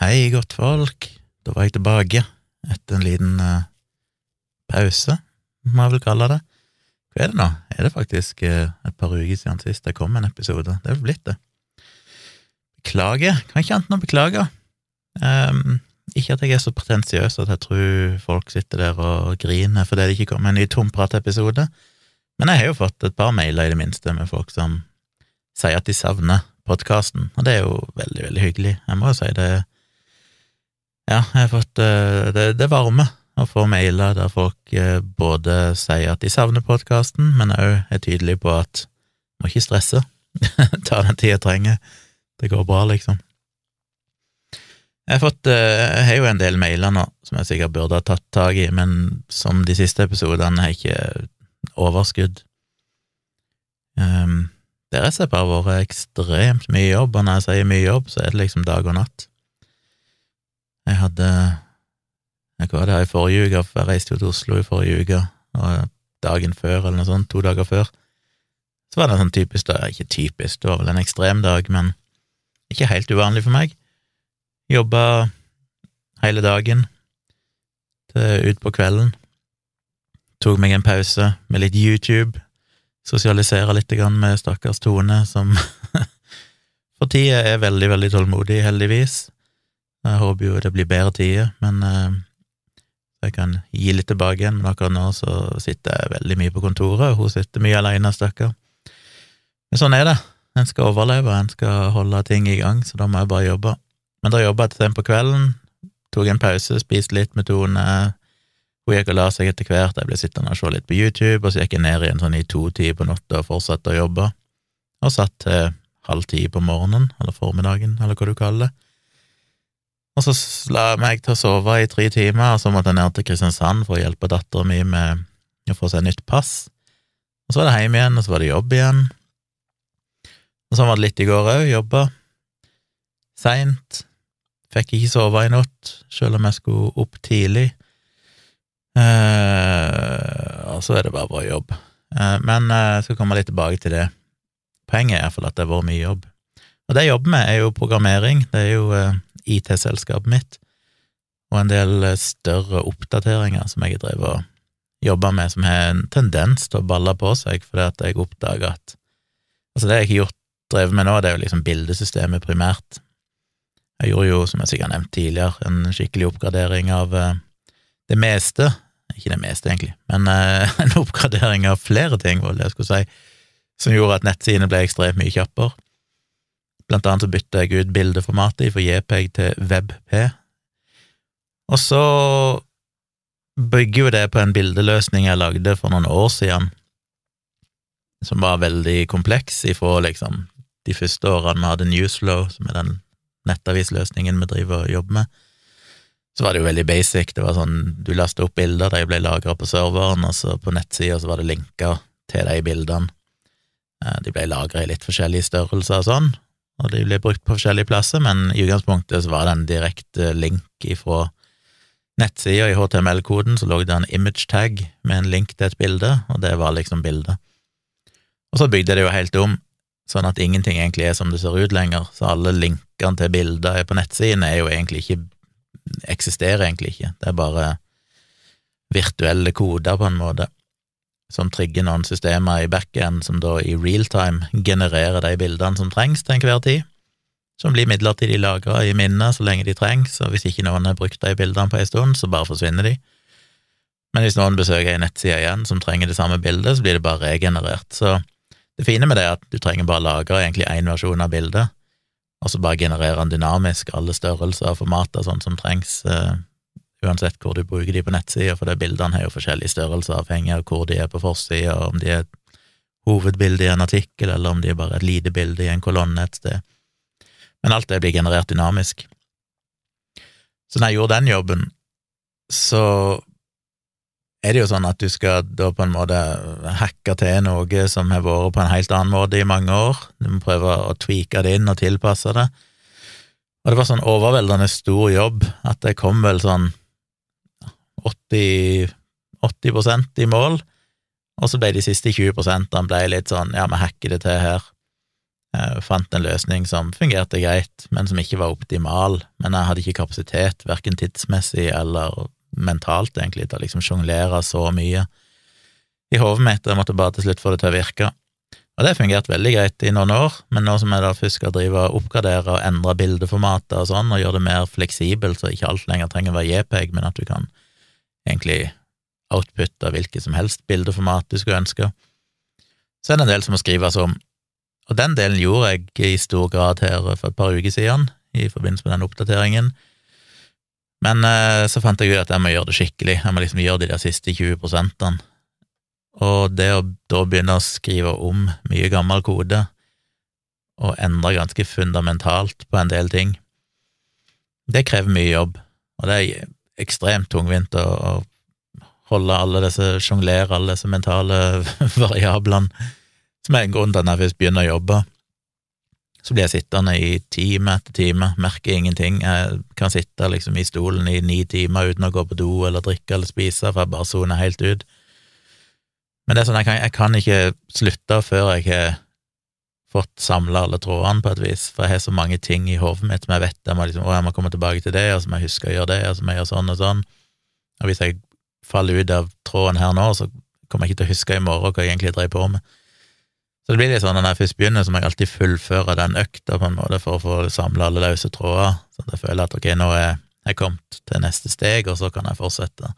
Hei, godtfolk. Da var jeg tilbake etter en liten uh, pause, må jeg vel kalle det. Hva er det nå? Er det faktisk uh, et par uker siden sist det kom en episode? Det er vel blitt det. Beklager. Kan ikke annet enn å beklage. Um, ikke at jeg er så pretensiøs at jeg tror folk sitter der og griner fordi det ikke kommer en ny tomprat-episode, men jeg har jo fått et par mailer, i det minste, med folk som sier at de savner podkasten, og det er jo veldig, veldig hyggelig. Jeg må jo si det Ja, jeg har fått eh, Det, det varmer å få mailer der folk eh, både sier at de savner podkasten, men òg er tydelige på at må ikke stresse, ta den tida jeg trenger, det går bra, liksom. Jeg har fått eh, Jeg har jo en del mailer nå som jeg sikkert burde ha tatt tak i, men som de siste episodene har ikke overskudd. Um, det har rett og slett bare vært ekstremt mye jobb, og når jeg sier mye jobb, så er det liksom dag og natt. Jeg hadde Jeg var der i forrige uke, for jeg reiste jo til Oslo i forrige uke, og dagen før, eller noe sånt, to dager før, så var det sånn typisk dag, ikke typisk, det var vel en ekstrem dag, men ikke helt uvanlig for meg. Jobba hele dagen til ut på kvelden. Tok meg en pause med litt YouTube sosialisere litt med stakkars Tone, som for tida er veldig, veldig tålmodig, heldigvis. Jeg håper jo det blir bedre tider, men uh, jeg kan gi litt tilbake igjen. Men akkurat nå så sitter jeg veldig mye på kontoret, og hun sitter mye alene, stakkar. Men sånn er det. En skal overleve, en skal holde ting i gang, så da må jeg bare jobbe. Men da jobba jeg til sent på kvelden, tok en pause, spiste litt med Tone, hun gikk og la seg etter hvert, jeg ble sittende og se litt på YouTube, og så gikk jeg ned igjen sånn i to-tid på natta og fortsatte å jobbe, og satt til halv ti på morgenen, eller formiddagen, eller hva du kaller det. Og så la jeg meg til å sove i tre timer, og så måtte jeg ned til Kristiansand for å hjelpe dattera mi med å få seg nytt pass. Og så var det hjem igjen, og så var det jobb igjen. Og sånn var det litt i går òg, jobba seint. Fikk ikke sove i natt, selv om jeg skulle opp tidlig. Eh, og så er det bare bra jobb. Eh, men jeg skal komme litt tilbake til det. Poenget er iallfall at det har vært mye jobb. Og det jeg jobber med, er jo programmering. Det er jo IT-selskapet mitt, og en del større oppdateringer som jeg har drevet og jobba med, som har en tendens til å balle på seg, fordi at jeg oppdager at Altså, det jeg har gjort, drevet med nå, det er jo liksom bildesystemet primært. Jeg gjorde jo, som jeg sikkert har nevnt tidligere, en skikkelig oppgradering av det meste, ikke det meste egentlig, men uh, en oppgradering av flere ting, var det jeg skulle si, som gjorde at nettsidene ble ekstremt mye kjappere. Blant annet så bytta jeg ut bildeformatet fra JPEG til WebP, og så bygger jo det på en bildeløsning jeg lagde for noen år siden, som var veldig kompleks ifra liksom de første årene vi hadde Newsflow, som er den nettavisløsningen vi driver og jobber med så var det jo veldig basic. Det var sånn, Du lasta opp bilder, de ble lagra på serveren, og så på nettsida var det linker til de bildene. Eh, de ble lagra i litt forskjellige størrelser og sånn, og de ble brukt på forskjellige plasser, men i utgangspunktet så var det en direkte link ifra nettsida. I HTML-koden så lå det en image tag med en link til et bilde, og det var liksom bildet. Og så bygde jeg det jo helt om, sånn at ingenting egentlig er som det ser ut lenger, så alle linkene til bilder på nettsiden er jo egentlig ikke eksisterer egentlig ikke, det er bare virtuelle koder, på en måte, som trigger noen systemer i backend som da i realtime genererer de bildene som trengs til enhver tid, som blir midlertidig lagra i minnet så lenge de trengs, og hvis ikke noen har brukt de bildene på en stund, så bare forsvinner de. Men hvis noen besøker ei nettside igjen som trenger det samme bildet, så blir det bare regenerert. Så det fine med det er at du trenger bare lagre egentlig én versjon av bildet, og så bare genererer den dynamisk alle størrelser og formater sånn som trengs, uh, uansett hvor du bruker de på nettsida, for de bildene har jo forskjellige størrelser avhengig av hvor de er på forsida, om de er et hovedbilde i en artikkel, eller om de er bare et lite bilde i en kolonne et sted. Men alt det blir generert dynamisk. Så når jeg gjorde den jobben, så er det jo sånn at du skal da på en måte hacke til noe som har vært på en helt annen måte i mange år. Du må prøve å tweake det inn og tilpasse det. Og det var sånn overveldende stor jobb at det kom vel sånn 80, 80% i mål, og så ble de siste 20 ble litt sånn ja, vi hacker det til her. Jeg fant en løsning som fungerte greit, men som ikke var optimal. Men jeg hadde ikke kapasitet, verken tidsmessig eller mentalt, egentlig, til å liksom sjonglere så mye i hodet mitt. Jeg måtte bare til slutt få det til å virke. Og det fungerte veldig greit i noen år, men nå som jeg da først skal drive og oppgradere og endre bildeformatet og sånn, og gjøre det mer fleksibelt, så ikke alt lenger trenger å være JPEG, men at du kan egentlig outputte hvilket som helst bildeformat du skulle ønske, så er det en del som må skrives om. Og den delen gjorde jeg i stor grad her for et par uker siden, i forbindelse med den oppdateringen. Men eh, så fant jeg ut at jeg må gjøre det skikkelig, jeg må liksom gjøre de der siste 20 prosentene. Og det å da begynne å skrive om mye gammel kode, og endre ganske fundamentalt på en del ting, det krever mye jobb, og det ekstremt tungvint å, holde alle disse, sjonglere alle disse mentale variablene som er en grunn til at når jeg først begynner å jobbe, så blir jeg sittende i time etter time, merker ingenting. Jeg kan sitte liksom i stolen i ni timer uten å gå på do eller drikke eller spise, for jeg bare soner helt ut. Men det er sånn, jeg kan, jeg kan ikke slutte før jeg har fått samla alle trådene, på et vis, for jeg har så mange ting i hodet mitt som jeg vet jeg må, liksom, å, jeg må komme tilbake til det, og så må jeg huske å gjøre det, og så må jeg gjøre sånn og sånn. Og hvis jeg faller ut av tråden her nå, så kommer jeg ikke til å huske i morgen hva jeg egentlig drev på med. Så det blir litt sånn når jeg først begynner, så må jeg alltid fullføre den økta på en måte for å få samla alle løse tråder, så jeg føler at ok, nå er jeg kommet til neste steg, og så kan jeg fortsette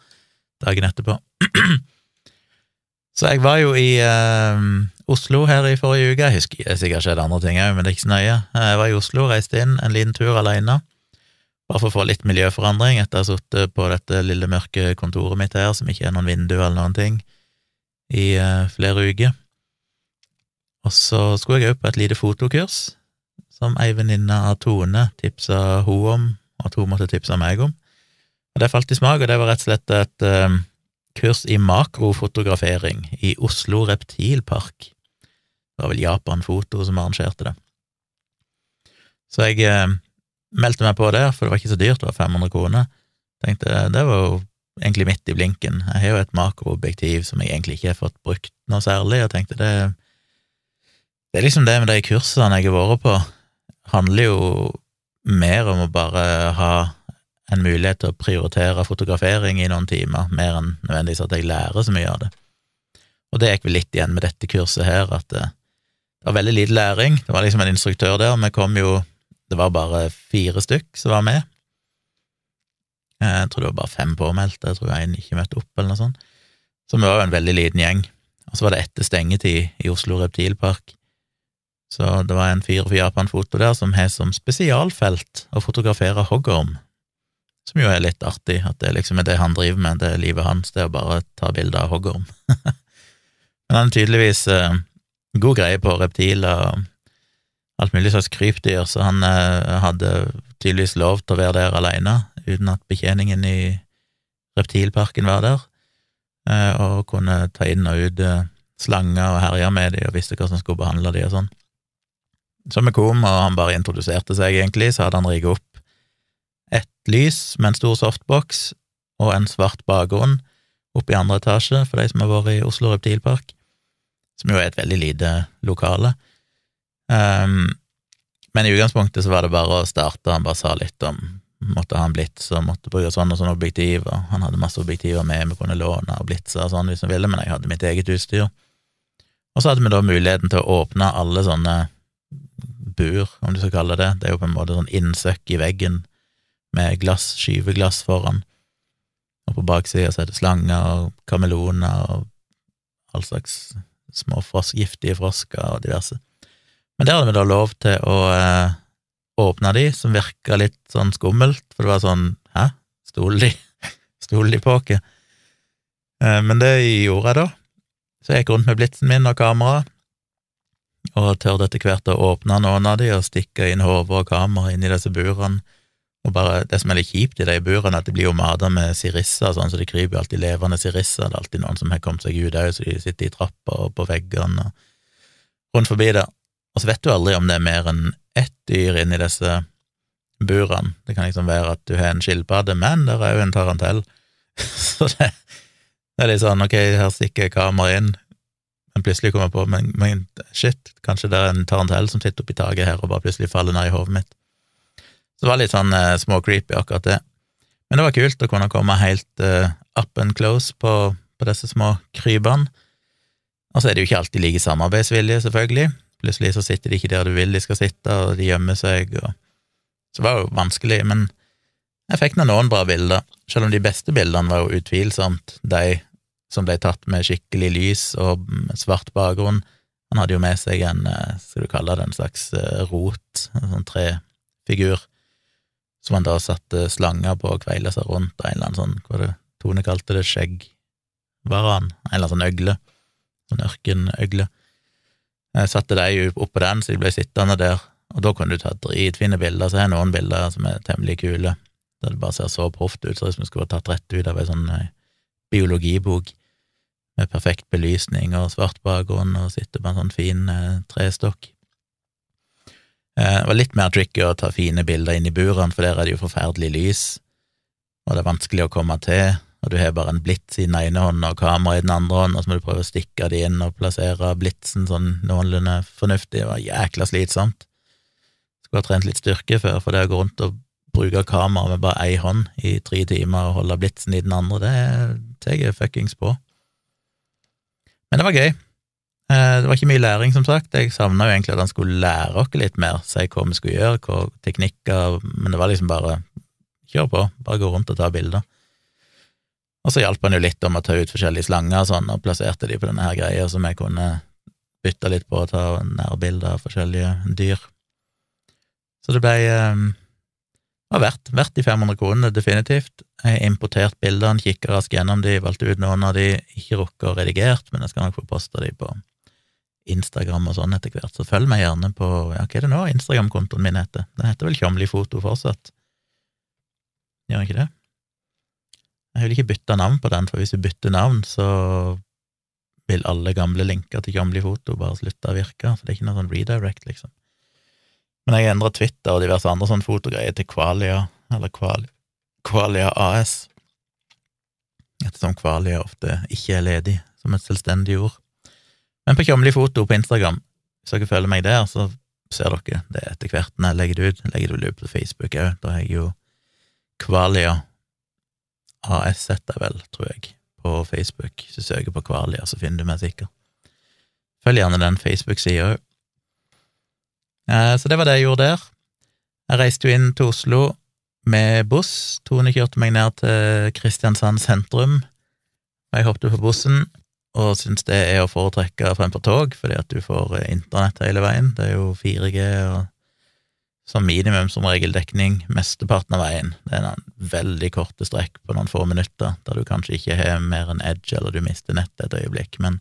dagen etterpå. så jeg var jo i eh, Oslo her i forrige uke, jeg husker det sikkert skjedde andre ting òg, men det er ikke så nøye. Jeg var i Oslo, reiste inn en liten tur alene, bare for å få litt miljøforandring etter å ha sittet på dette lille mørke kontoret mitt her, som ikke er noen vindu eller noen ting, i eh, flere uker. Og så skulle jeg òg på et lite fotokurs som ei venninne av Tone tipsa hun om, og hun måtte tipse meg om. Og det falt i smak, og det var rett og slett et um, kurs i makrofotografering i Oslo Reptilpark. Det var vel Japan Foto som arrangerte det. Så jeg eh, meldte meg på der, for det var ikke så dyrt, det var 500 kroner. Tenkte det var jo egentlig midt i blinken. Jeg har jo et makroobjektiv som jeg egentlig ikke har fått brukt noe særlig, og tenkte det det er liksom det med de kursene jeg har vært på, handler jo mer om å bare ha en mulighet til å prioritere fotografering i noen timer, mer enn nødvendigvis at jeg lærer så mye av det. Og det gikk vel litt igjen med dette kurset her, at det, var veldig lite læring. Det var liksom en instruktør der, vi kom jo Det var bare fire stykk som var med. Jeg tror det var bare fem påmeldte, jeg tror en ikke møtte opp, eller noe sånt. Så vi var jo en veldig liten gjeng. Og så var det etter stengetid i Oslo Reptilpark. Så det var en fyr fra Japan Foto der som har som spesialfelt å fotografere hoggorm, som jo er litt artig, at det liksom er det han driver med, det er livet hans, det er å bare ta bilder av hoggorm. Men han er tydeligvis eh, god greie på reptiler og alt mulig slags krypdyr, så han eh, hadde tydeligvis lov til å være der alene, uten at betjeningen i reptilparken var der, eh, og kunne ta inn og ut eh, slanger og herje med dem og visste hvordan han skulle behandle dem og sånn. Så vi kom, og han bare introduserte seg, egentlig, så hadde han rigget opp ett lys med en stor softbox og en svart bakgrunn oppe i andre etasje, for de som har vært i Oslo Reptilpark, som jo er et veldig lite lokale. Um, men i utgangspunktet så var det bare å starte, han bare sa litt om måtte ha en blits og måtte bruke sånn og sånn objektiv, og han hadde masse objektiver med, vi kunne låne og blitse og sånn hvis vi ville, men jeg hadde mitt eget utstyr. Og så hadde vi da muligheten til å åpne alle sånne bur, om du skal kalle det. Det er jo på en måte sånn innsøkk i veggen med glass, skyveglass foran, og på baksida så er det slanger og kameloner og all slags små frosk, giftige frosker og diverse. Men der hadde vi da lov til å eh, åpne de, som virka litt sånn skummelt, for det var sånn Hæ, stoler de? stoler de på oss? Eh, men det gjorde jeg da. Så jeg gikk rundt med blitsen min og kamera, og tørde etter hvert å åpne noen av de og stikke inn hodet og kamera inn i disse burene. Og bare, Det som er litt kjipt i de burene, at de blir jo mata med sirisser, sånn, så de kryper jo alltid levende sirisser. Det er alltid noen som har kommet seg ut òg, så de sitter i trappa og på veggene og rundt forbi der. Og så vet du aldri om det er mer enn ett dyr inni disse burene. Det kan liksom være at du har en skilpadde, men det er jo en tarantell. så det, det, er litt sånn, ok, her stikker kameraet inn, Men plutselig kommer jeg på men, men shit, kanskje det er en tarantell som sitter oppi taket her og bare plutselig faller ned i hodet mitt. Så det var litt sånn eh, små-creepy, akkurat det. Men det var kult å kunne komme helt eh, up and close på, på disse små krypene. Og så er det jo ikke alltid like samarbeidsvilje, selvfølgelig. Plutselig så sitter de ikke der du vil de skal sitte, og de gjemmer seg, og Så det var jo vanskelig, men jeg fikk nå noen bra bilder, selv om de beste bildene var jo utvilsomt de som ble tatt med skikkelig lys og svart bakgrunn. Han hadde jo med seg en, eh, skal du kalle det, en slags eh, rot, en sånn trefigur, som han da satte slanger på og kveila seg rundt, en eller annen sånn, hva det Tone kalte det, skjeggvaran, en eller annen sånn øgle, sånn ørkenøgle. Jeg satte de oppå den, så de ble sittende der, og da kunne du ta dritfine bilder, så jeg har noen bilder som er temmelig kule, der det bare ser så proft ut, så om som det skulle vært tatt rett ut av ei sånn eh, biologibok med perfekt belysning og svart bakgrunn, og sitter på en sånn fin eh, trestokk. Eh, det var litt mer tricky å ta fine bilder inn i burene, for der er det jo forferdelig lys, og det er vanskelig å komme til, og du har bare en blits i den ene hånden og kamera i den andre hånden, og så må du prøve å stikke det inn og plassere blitsen sånn noenlunde fornuftig. Det var jækla slitsomt. Skulle ha trent litt styrke før, for det å gå rundt og bruke kamera med bare ei hånd i tre timer og holde blitsen i den andre, det tar jeg fuckings på. Men det var gøy. Eh, det var ikke mye læring, som sagt. Jeg savna jo egentlig at han skulle lære oss litt mer, si hva vi skulle gjøre, hva teknikker, men det var liksom bare kjør på, bare gå rundt og ta bilder. Og så hjalp han jo litt om å ta ut forskjellige slanger og sånn, og plasserte de på denne her greia, som jeg kunne bytte litt på å ta nærbilder av forskjellige dyr. Så det ble um, var verdt, verdt de 500 kronene, definitivt. Jeg har importert bildene, kikka raskt gjennom de, valgte ut noen av de, ikke rukket å redigert, men jeg skal nok få posta de på Instagram og sånn etter hvert, så følg meg gjerne på ja, hva er det nå Instagram-kontoen min heter? Den heter vel Tjomli Foto fortsatt? Gjør den ikke det? Jeg vil ikke bytte navn på den, for hvis du bytter navn, så vil alle gamle linker til Tjomli Foto bare slutte å virke, så det er ikke noe sånn redirect, liksom. Men jeg endra Twitter og diverse andre sånne fotogreier til Qualia, eller Qualia, Qualia AS, ettersom Qualia ofte ikke er ledig som et selvstendig ord. Men på Tjomli foto på Instagram, hvis dere følger meg der, så ser dere det etter hvert når jeg legger det ut. Legger det ut på Facebook òg, da har jeg jo Qualia AS, heter vel, tror jeg, på Facebook. Hvis du søker på Qualia, så finner du meg sikkert. Følg gjerne den Facebook-sida òg. Eh, så det var det jeg gjorde der. Jeg reiste jo inn til Oslo med buss. Tone kjørte meg ned til Kristiansand sentrum. og Jeg hoppet på bussen og syns det er å foretrekke fremfor tog, fordi at du får eh, internett hele veien. Det er jo 4G og som minimum som regel dekning mesteparten av veien. Det er en veldig korte strekk på noen få minutter, der du kanskje ikke har mer enn edge, eller du mister nettet et øyeblikk, men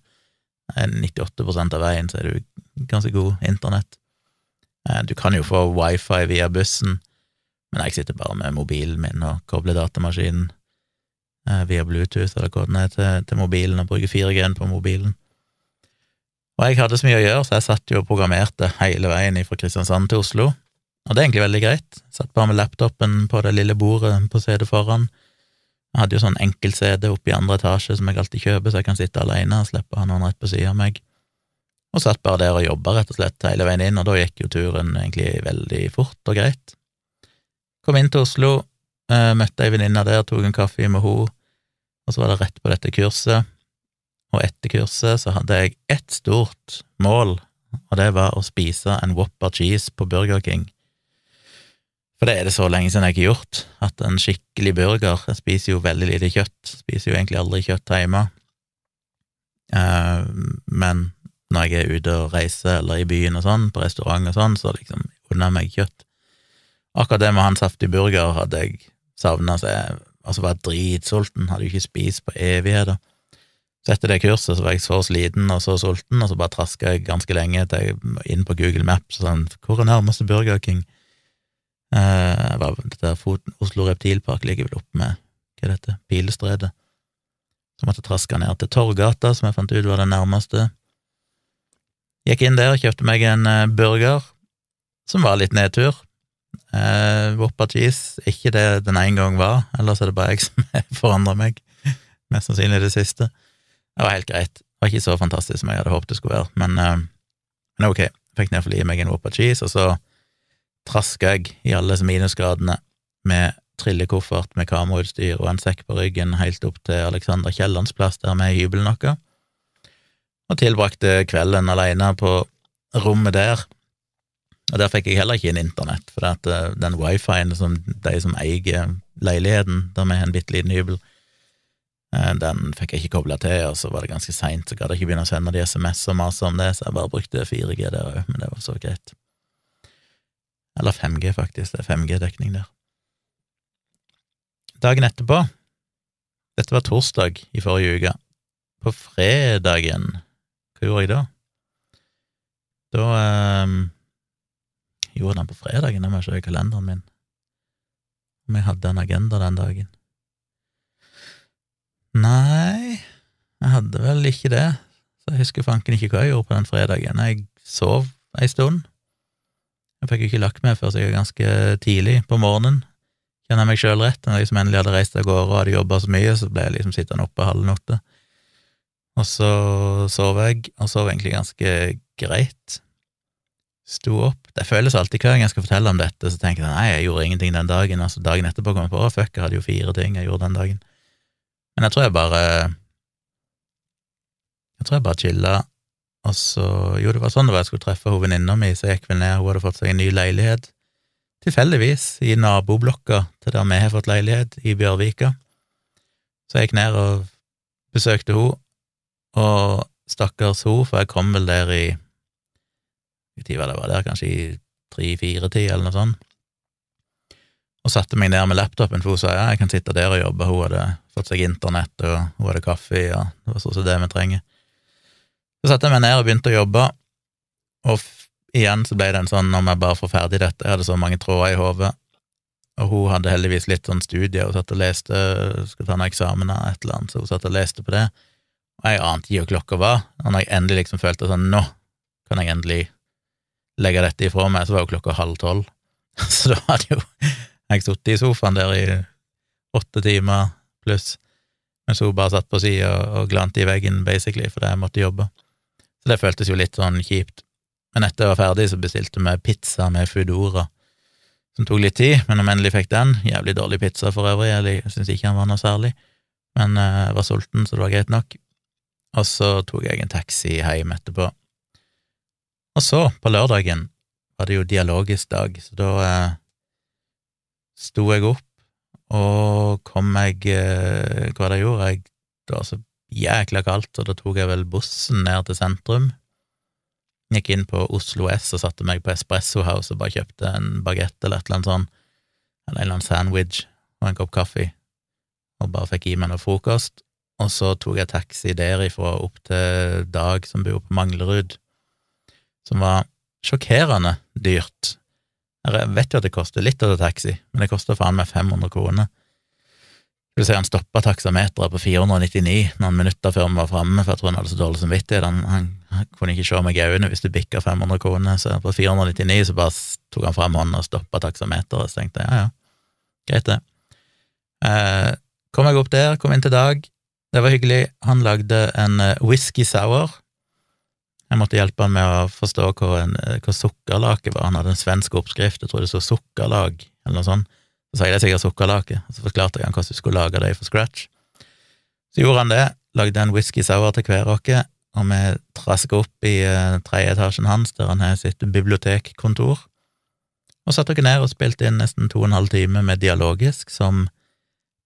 98 av veien så er du ganske god internett. Eh, du kan jo få wifi via bussen, men jeg sitter bare med mobilen min og kobler datamaskinen eh, via Bluetooth eller hva er, til, til mobilen, og bruker 4G-en på mobilen. Og jeg hadde så mye å gjøre, så jeg satt jo og programmerte hele veien fra Kristiansand til Oslo, og det er egentlig veldig greit. Satt bare med laptopen på det lille bordet på CD foran. Jeg hadde jo sånn enkel-CD oppe i andre etasje som jeg alltid kjøper, så jeg kan sitte alene og slippe å ha noen rett på sida av meg og satt bare der og jobba rett og slett hele veien inn, og da gikk jo turen egentlig veldig fort og greit. Kom inn til Oslo, eh, møtte ei venninne der, tok en kaffe med henne, og så var det rett på dette kurset, og etter kurset så hadde jeg ett stort mål, og det var å spise en Whopper cheese på Burger King. For det er det så lenge siden jeg har gjort, at en skikkelig burger Jeg spiser jo veldig lite kjøtt, spiser jo egentlig aldri kjøtt hjemme, uh, men når jeg er ute og reiser eller i byen og sånn, på restaurant og sånn, så liksom unner meg kjøtt. Akkurat det med han saftig burger hadde jeg savna, seg altså var dritsulten, hadde jo ikke spist på evigheter. Så etter det kurset så var jeg så sliten og så sulten, og så bare traska jeg ganske lenge til jeg inn på Google Maps og sånn Hvor er nærmeste Burger King? Eh, var, dette Oslo Reptilpark ligger vel oppe med hva er dette, Pilestredet. Så måtte jeg traske ned til Torgata, som jeg fant ut var det nærmeste. Gikk inn der og kjøpte meg en eh, burger, som var litt nedtur. Eh, Whopper cheese, ikke det den en gang var, ellers er det bare jeg som forandrer meg. Mest sannsynlig det siste. Det var helt greit. Det var ikke så fantastisk som jeg hadde håpet det skulle være, men, eh, men ok. Fikk nedfor i meg en Whopper cheese, og så traska jeg i alle minusgradene med trillekoffert med kamerautstyr og en sekk på ryggen helt opp til Alexander Kiellands plass, der vi er i hybelen og tilbrakte kvelden alene på rommet der. Og der fikk jeg heller ikke inn internett, for at eh, den wifien som de som eier leiligheten, der vi har en bitte liten hybel, eh, den fikk jeg ikke kobla til, og så var det ganske seint, så gadd jeg ikke begynne å sende de SMS og mase om det, så jeg bare brukte 4G der òg, men det var så greit. Eller 5G, faktisk, det er 5G-dekning der. Dagen etterpå, dette var torsdag i forrige uke, på fredagen, hva gjorde jeg da? Da gjorde den på fredagen, jeg må se i kalenderen min om jeg hadde en agenda den dagen. Nei, jeg hadde vel ikke det, så jeg husker fanken ikke hva jeg gjorde på den fredagen. Jeg sov ei stund. Jeg fikk jo ikke lagt meg før så jeg var ganske tidlig på morgenen, kjenner jeg meg sjøl rett. Når jeg liksom endelig hadde reist av gårde og hadde jobba så mye, så ble jeg liksom sittende oppe halv åtte. Og så sov jeg, og sov egentlig ganske greit sto opp Det føles alltid hver gang jeg skal fortelle om dette, så tenker jeg nei, jeg gjorde ingenting den dagen, altså dagen etterpå kom jeg på å fuck, jeg hadde jo fire ting jeg gjorde den dagen. Men jeg tror jeg bare Jeg tror jeg bare chilla, og så Jo, det var sånn det var jeg skulle treffe hun venninna mi, så jeg gikk vel ned, hun hadde fått seg en ny leilighet, tilfeldigvis, i naboblokka til der vi har fått leilighet, i Bjørvika. Så jeg gikk ned og besøkte hun, og stakkars hun, for jeg kom vel der i i tida det var der, kanskje i tre-fire-tid, eller noe sånt. Og satte meg ned med laptopen, for hun sa ja, jeg kan sitte der og jobbe, hun hadde fått seg internett, og hun hadde kaffe, ja, det var stort sett det vi trenger. Så satte jeg meg ned og begynte å jobbe, og igjen så ble det en sånn, når jeg bare får ferdig dette, jeg hadde så mange tråder i hodet, og hun hadde heldigvis litt sånn studie, hun satt og leste, skulle ta noen eksamener, et eller annet, så hun satt og leste på det, og jeg ante ikke hva klokka var, og når jeg endelig liksom følte sånn, nå kan jeg endelig legge dette ifra meg, så var jo klokka halv tolv. Så da hadde jo jeg sittet i sofaen der i åtte timer pluss, mens hun bare satt på sida og glante i veggen, basically, fordi jeg måtte jobbe. Så det føltes jo litt sånn kjipt. Men etter jeg var ferdig, så bestilte vi pizza med Foodora, som tok litt tid, men om endelig fikk den Jævlig dårlig pizza for øvrig, jeg syns ikke han var noe særlig, men eh, jeg var sulten, så det var greit nok. Og så tok jeg en taxi hjem etterpå. Og så, på lørdagen, var det jo dialogisk dag, så da eh, sto jeg opp og kom meg eh, Hva det gjorde? Jeg, det var så jækla kaldt, og da tok jeg vel bussen ned til sentrum. Gikk inn på Oslo S og satte meg på Espresso House og bare kjøpte en bagett eller et eller annet sånt, eller en eller annen sandwich og en kopp kaffe, og bare fikk i meg noe frokost. Og så tok jeg taxi derifra opp til Dag, som bor på Manglerud, som var sjokkerende dyrt. Jeg vet jo at det koster litt å ta taxi, men det koster faen meg 500 kroner. Det vil si, han stoppa taksameteret på 499 noen minutter før vi var framme, for jeg tror han hadde så dårlig samvittighet. Han, han, kunne ikke se meg i øynene hvis du bikka 500 kroner, så på 499 så bare tok han fram hånda og stoppa taksameteret, så tenkte jeg ja, ja, greit det. Eh, kom jeg opp der, kom inn til Dag, det var hyggelig. Han lagde en eh, whisky sour jeg måtte hjelpe han med å forstå hva, en, hva sukkerlake var. Han hadde en svensk oppskrift, jeg tror det så sukkerlag, eller noe sånt. Så sa jeg det er sikkert sukkerlake, og så forklarte jeg han hvordan vi skulle lage det fra scratch. Så gjorde han det, lagde en whisky sour til hver oss, og vi traska opp i uh, tredje etasjen hans, der han har sitt bibliotekkontor, og satte oss ned og spilte inn nesten to og en halv time med dialogisk, som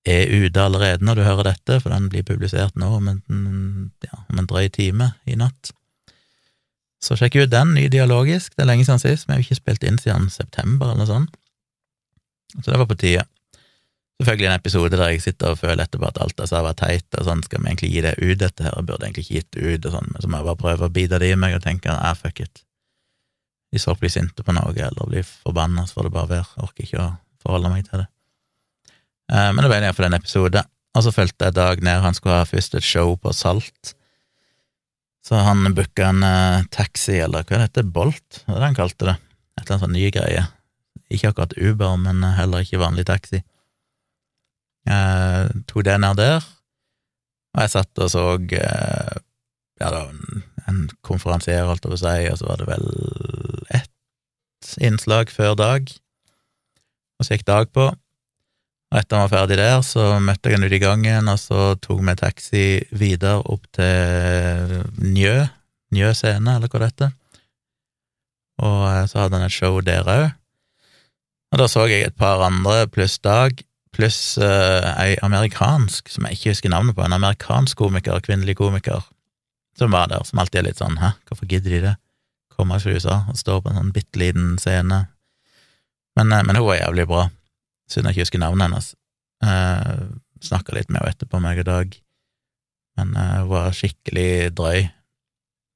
er ute allerede når du hører dette, for den blir publisert nå om en, ja, om en drøy time i natt. Så sjekk ut den, ny dialogisk. Det er lenge siden sist, vi har ikke spilt inn siden september eller noe sånt. Så det var på tide. Selvfølgelig en episode der jeg sitter og føler etterpå at alt jeg sa var teit, og sånn, skal vi egentlig gi det ut, dette her, jeg burde egentlig ikke gitt det ut, og sånn, men så må jeg bare prøve å bite det i meg og tenke ah, fuck it. Hvis folk blir sinte på noe eller blir forbanna, så får det bare være, jeg orker ikke å forholde meg til det. Eh, men det ble iallfall en episode, og så fulgte jeg Dag ned, han skulle ha først et show på Salt, så han booka en uh, taxi, eller hva det heter, Bolt, hva er det han kalte det? Et eller annet sånn ny greie. Ikke akkurat Uber, men uh, heller ikke vanlig taxi. Uh, tok det ned der, og jeg satt og så ja, da, en, en konferansier, holdt jeg på å si, og så var det vel ett innslag før dag, og så gikk dag på. Og etter han var ferdig der, så møtte jeg han ute i gangen, og så tok vi taxi videre opp til Njø, Njø scene, eller hva det heter. Og eh, så hadde han et show der òg. Og da så jeg et par andre pluss Dag, pluss uh, ei amerikansk, som jeg ikke husker navnet på, en amerikansk komiker, kvinnelig komiker, som var der, som alltid er litt sånn hæ, hvorfor gidder de det? Komme fra USA og står på en sånn bitte liten scene. Men, uh, men hun var jævlig bra, siden jeg ikke husker navnet hennes. Eh, Snakka litt med henne etterpå, meg og Dag, men eh, hun var skikkelig drøy.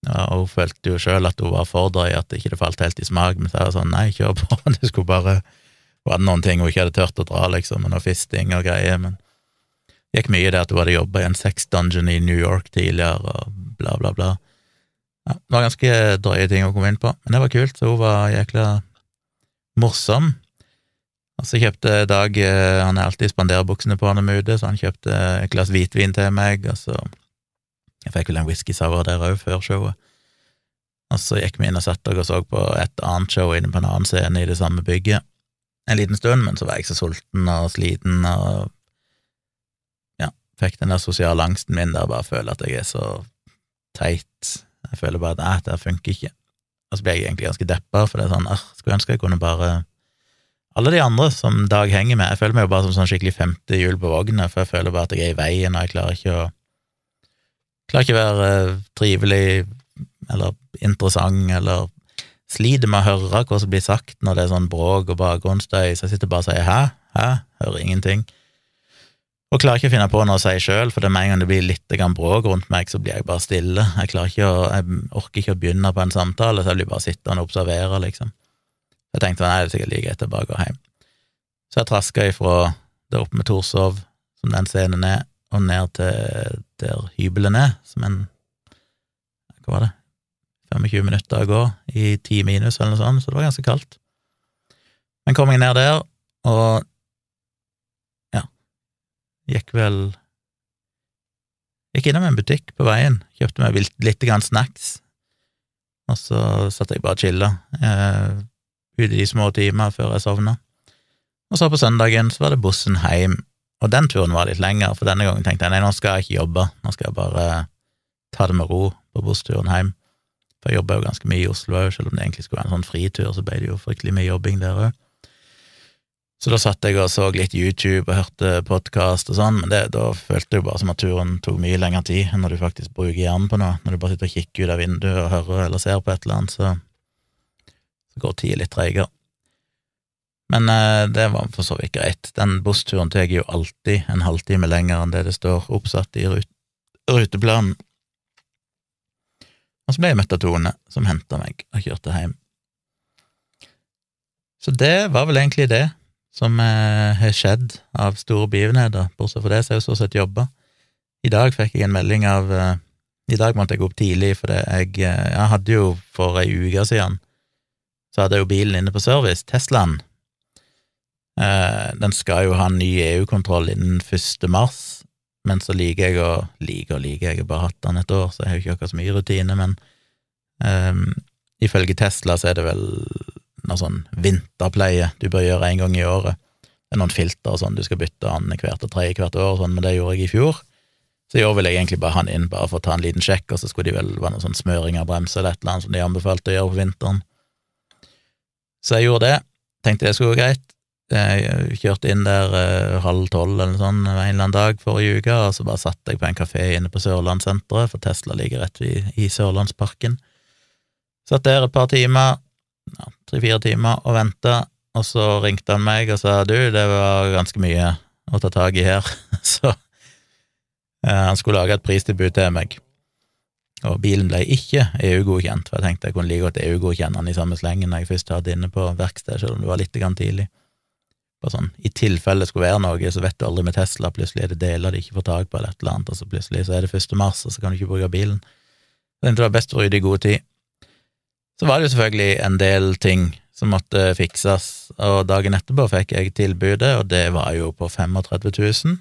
Ja, og hun følte jo sjøl at hun var for drøy, at det ikke falt helt i smak, men så er det sånn, nei, kjør på, det skulle bare hun hadde noen ting hun ikke hadde turt å dra, liksom, med noe fisting og greier, men det gikk mye i det at hun hadde jobba i en sex dungeon i New York tidligere, og bla, bla, bla. Ja, det var ganske drøye ting å komme inn på, men det var kult, så hun var jækla morsom. Og så kjøpte Dag eh, Han er alltid spanderbuksene på når vi er ute, så han kjøpte et glass hvitvin til meg, og så Jeg fikk vel en whisky sour der òg, før showet. Og så gikk vi inn og satte oss og så på et annet show inne på en annen scene i det samme bygget en liten stund, men så var jeg så sulten og sliten og ja, fikk den der sosiale angsten min der bare føler at jeg er så teit. Jeg føler bare at nei, det funker ikke. Og så ble jeg egentlig ganske deppa, for det er sånn, ah, skulle ønske jeg kunne bare Alle de andre som Dag henger med, jeg føler meg jo bare som sånn skikkelig femte hjul på vogna, for jeg føler bare at jeg er i veien, og jeg klarer ikke å Klarer ikke å være eh, trivelig eller interessant eller sliter med å høre hva som blir sagt når det er sånn bråk og bakgrunnsstøy, så jeg sitter bare og sier hæ, hæ, hører ingenting. Og klarer ikke å finne på noe å si sjøl, for det med en gang det blir litt bråk rundt meg, så blir jeg bare stille. Jeg å, jeg orker ikke å begynne på en samtale, så jeg blir bare sittende og observere, liksom. Jeg tenkte nei, det er sikkert like greit å bare gå hjem. Så jeg traska ifra der oppe med Torshov, som den scenen er, og ned til der hybelen er, som en Hva var det? 25 minutter å gå i 10 minus eller noe sånt, så det var ganske kaldt. Men kom jeg ned der, og ja, gikk vel Gikk innom en butikk på veien, kjøpte meg litt grann snacks, og så satt jeg bare og chilla ute i de små timer før jeg sovna. Og så på søndagen så var det bussen hjem, og den turen var litt lenger, for denne gangen tenkte jeg nei, nå skal jeg ikke jobbe, nå skal jeg bare ta det med ro på bussturen hjem. For jeg jobba jo ganske mye i Oslo òg, selv om det egentlig skulle være en sånn fritur, så ble det jo fryktelig mye jobbing der òg. Så da satt jeg og så litt YouTube og hørte podkast og sånn, men det, da følte jeg jo bare som at turen tok mye lengre tid enn når du faktisk bruker hjernen på noe. Når du bare sitter og kikker ut av vinduet og hører eller ser på et eller annet, så går tida litt treigere. Men eh, det var for så vidt greit. Den bussturen tar jo alltid en halvtime lenger enn det det står oppsatt i rut ruteplanen. Og så ble jeg møtt av Tone, som henta meg og kjørte hjem. Så det var vel egentlig det som eh, har skjedd av store begivenheter. Bortsett fra det så har jeg stort sett jobba. I dag fikk jeg en melding av eh, I dag måtte jeg gå opp tidlig, for jeg, eh, jeg hadde jo for ei uke siden så hadde jeg jo bilen inne på service, Teslaen. Den skal jo ha ny EU-kontroll innen 1. mars, men så liker jeg å Liker og liker, jeg har bare hatt den et år, så jeg har jo ikke akkurat så mye rutine, men um, ifølge Tesla så er det vel noe sånn vinterpleie du bør gjøre en gang i året. Det er noen filter og sånn du skal bytte annethvert og tredje hvert år, og sånn, men det gjorde jeg i fjor. Så i år ville jeg egentlig bare ha den inn, bare for å ta en liten sjekk, og så skulle de vel være noe sånn smøring av bremser eller et eller annet som de anbefalte å gjøre på vinteren. Så jeg gjorde det. Tenkte det skulle gå greit. Jeg kjørte inn der uh, halv tolv eller noe sånt en eller annen dag forrige uke, og så bare satt jeg på en kafé inne på Sørlandssenteret, for Tesla ligger rett i, i Sørlandsparken. Satt der et par timer, ja, tre-fire timer, og venta, og så ringte han meg og sa du, det var ganske mye å ta tak i her, så uh, han skulle lage et pristilbud til meg. Og bilen ble ikke EU-godkjent, for jeg tenkte jeg kunne like godt EU-godkjenne den i samme slengen når jeg først hadde inne på verkstedet, selv om det var litt tidlig. Bare sånn, I tilfelle det skulle være noe, så vet du aldri med Tesla, plutselig er det deler de ikke får tak på, eller et eller annet, og så plutselig så er det 1. mars, og så kan du ikke bruke bilen. Så det var best å rydde i god tid. Så var det jo selvfølgelig en del ting som måtte fikses, og dagen etterpå fikk jeg tilbudet, og det var jo på 35 000.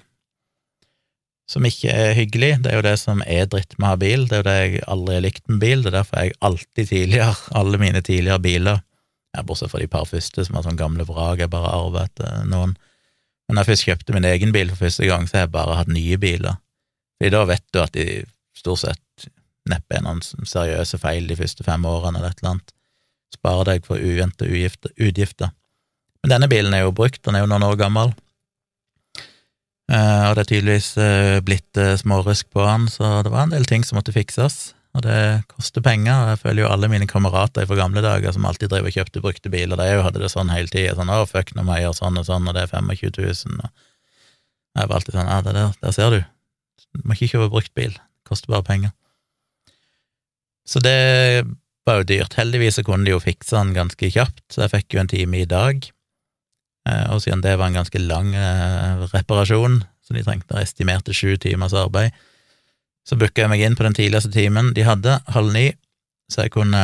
som ikke er hyggelig. Det er jo det som er dritt med å ha bil, det er jo det jeg aldri har likt med bil, det er derfor jeg alltid tidligere, alle mine tidligere biler, ja, bortsett fra de par første som var sånn gamle vrak jeg bare arva etter noen, men da jeg først kjøpte min egen bil for første gang, så har jeg bare hatt nye biler, fordi da vet du at de stort sett neppe er noen seriøse feil de første fem årene eller et eller annet, sparer deg for uvente utgifter. Men denne bilen er jo brukt, den er jo noen år gammel, og det er tydeligvis uh, blitt uh, smårusk på han, så det var en del ting som måtte fikses. Og det koster penger, og jeg føler jo alle mine kamerater fra gamle dager som alltid drev og kjøpte brukte biler, de hadde det sånn hele tida, sånn 'Å, fuck, nå må jeg gjøre sånn og sånn, og det er 25 000', og jeg var alltid sånn 'Ja, det der, der ser du, du må ikke kjøpe brukt bil, det koster bare penger'. Så det var jo dyrt. Heldigvis så kunne de jo fikse den ganske kjapt, så jeg fikk jo en time i dag. Eh, og siden det var en ganske lang eh, reparasjon, så de trengte estimerte sju timers arbeid, så booka jeg meg inn på den tidligste timen de hadde, halv ni, så jeg kunne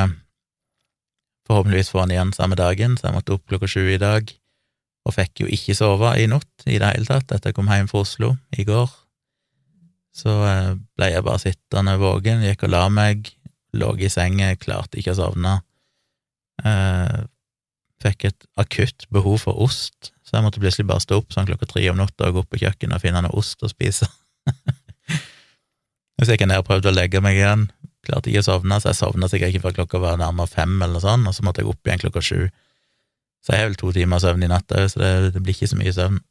forhåpentligvis få den igjen samme dagen, så jeg måtte opp klokka sju i dag, og fikk jo ikke sove i natt i det hele tatt etter jeg kom hjem fra Oslo i går. Så eh, ble jeg bare sittende våken, gikk og la meg, lå i senga, klarte ikke å sovne fikk et akutt behov for ost, så jeg måtte plutselig bare stå opp sånn klokka tre om natta og gå opp på kjøkkenet og finne noe ost å spise. så gikk jeg ned og prøvde å legge meg igjen, klarte ikke å sovne, så jeg sovna sikkert ikke før klokka var nærmere fem, eller noe sånt, og så måtte jeg opp igjen klokka sju. Så jeg har vel to timer søvn i natt òg, så det, det, blir ikke så mye søvn.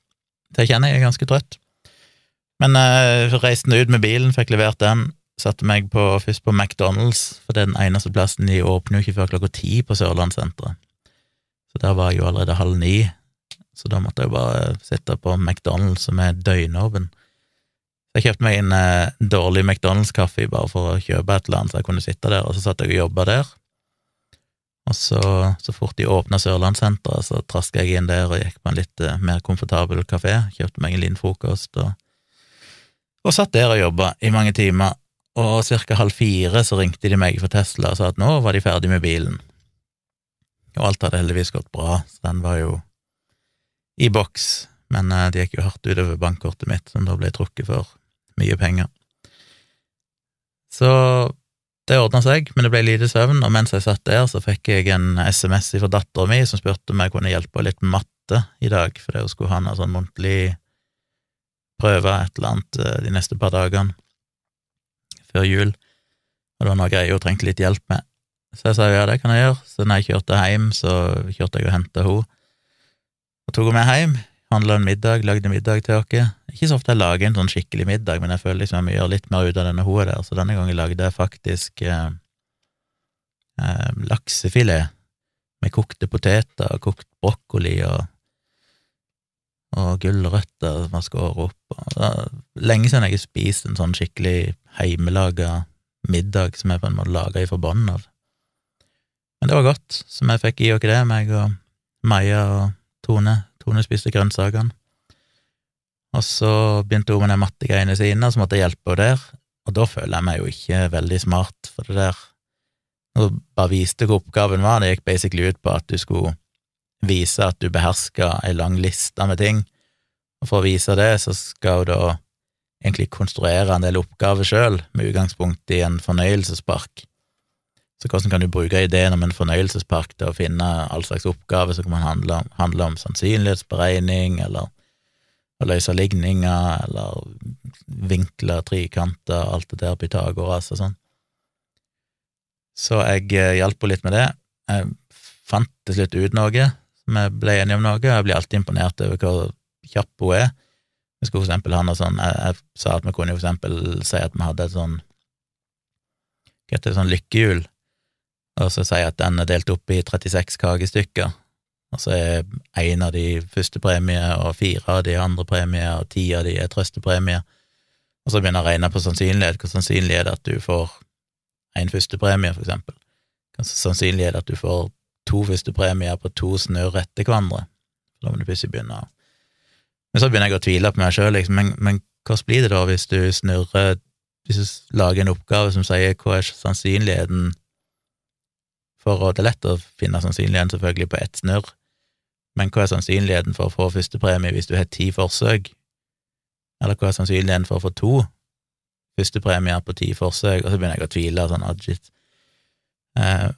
Så jeg kjenner jeg er ganske trøtt. Men uh, reiste ut med bilen, fikk levert den, satte meg på, først på McDonald's, for det er den eneste plassen de åpner jo ikke før klokka ti på Sørlandssenteret. Så der var jeg jo allerede halv ni, så da måtte jeg bare sitte på McDonald's som er døgnåpen. Jeg kjøpte meg en eh, dårlig McDonald's-kaffe bare for å kjøpe et eller annet, så jeg kunne sitte der, og så satt jeg og jobba der. Og så, så fort de åpna Sørlandssenteret, så traska jeg inn der og gikk på en litt eh, mer komfortabel kafé, kjøpte meg en liten frokost og, og satt der og jobba i mange timer. Og ca. halv fire så ringte de meg fra Tesla og sa at nå var de ferdig med bilen. Og alt hadde heldigvis gått bra, så den var jo i boks, men uh, det gikk jo hardt utover bankkortet mitt, som da ble trukket for mye penger. Så det ordna seg, men det ble lite søvn, og mens jeg satt der, så fikk jeg en SMS fra dattera mi som spurte om jeg kunne hjelpe henne litt med matte i dag, fordi hun skulle ha en sånn muntlig prøve, et eller annet, uh, de neste par dagene før jul, og det var noe greier hun trengte litt hjelp med. Så jeg sa ja, det kan jeg gjøre. Så når jeg kjørte hjem, så kjørte jeg og henta henne. Og tok henne med hjem, handla en middag, lagde middag til oss. Ikke så ofte jeg lager en sånn skikkelig middag, men jeg føler liksom jeg må gjøre litt mer ut av denne hun er der, så denne gangen lagde jeg faktisk eh, eh, laksefilet med kokte poteter, kokt brokkoli og, og gulrøtter som har skåret opp. Og det er lenge siden jeg har spist en sånn skikkelig heimelaga middag som jeg på en måte laga i bunnen av. Men det var godt, så vi fikk i oss det, meg og Maja og Tone. Tone spiste grønnsakene. Og så begynte hun med de mattegreiene sine, og så måtte jeg hjelpe henne der. Og da føler jeg meg jo ikke veldig smart for det der. Hun bare viste hvor oppgaven var, det gikk basically ut på at du skulle vise at du beherska ei lang liste med ting, og for å vise det, så skal hun da egentlig konstruere en del oppgaver sjøl, med utgangspunkt i en fornøyelsespark. Så hvordan kan du bruke ideen om en fornøyelsespark til å finne all slags oppgaver som kan handle om, handle om sannsynlighetsberegning, eller å løse ligninger, eller vinkler, trikanter, alt det der, Pythagoras og sånn. Så jeg eh, hjalp henne litt med det. Jeg fant til slutt ut noe, vi ble enige om noe, og jeg blir alltid imponert over hvor kjapp hun er. Jeg skulle for eksempel ha noe sånn, jeg, jeg sa at vi kunne for eksempel si at vi hadde et sånn hva heter det, sånn lykkehjul, og så sier jeg at den er delt opp i 36 kakestykker, og så er én av de første premie, og fire av de andre premie, og ti av de er trøstepremie, og så begynner jeg å regne på sannsynlighet, hvor sannsynlig er det at du får en førstepremie, for eksempel, hvor sannsynlig er det at du får to førstepremier på to snurr etter hverandre, da må du plutselig begynne å Men så begynner jeg å tvile på meg sjøl, liksom, men, men hvordan blir det da hvis du snurrer Hvis du lager en oppgave som sier hva er sannsynligheten for å, Det er lett å finne sannsynligheten selvfølgelig på ett snurr, men hva er sannsynligheten for å få førstepremie hvis du har ti forsøk? Eller hva er sannsynligheten for å få to førstepremier på ti forsøk? Og så begynner jeg å tvile, sånn adjit. Eh,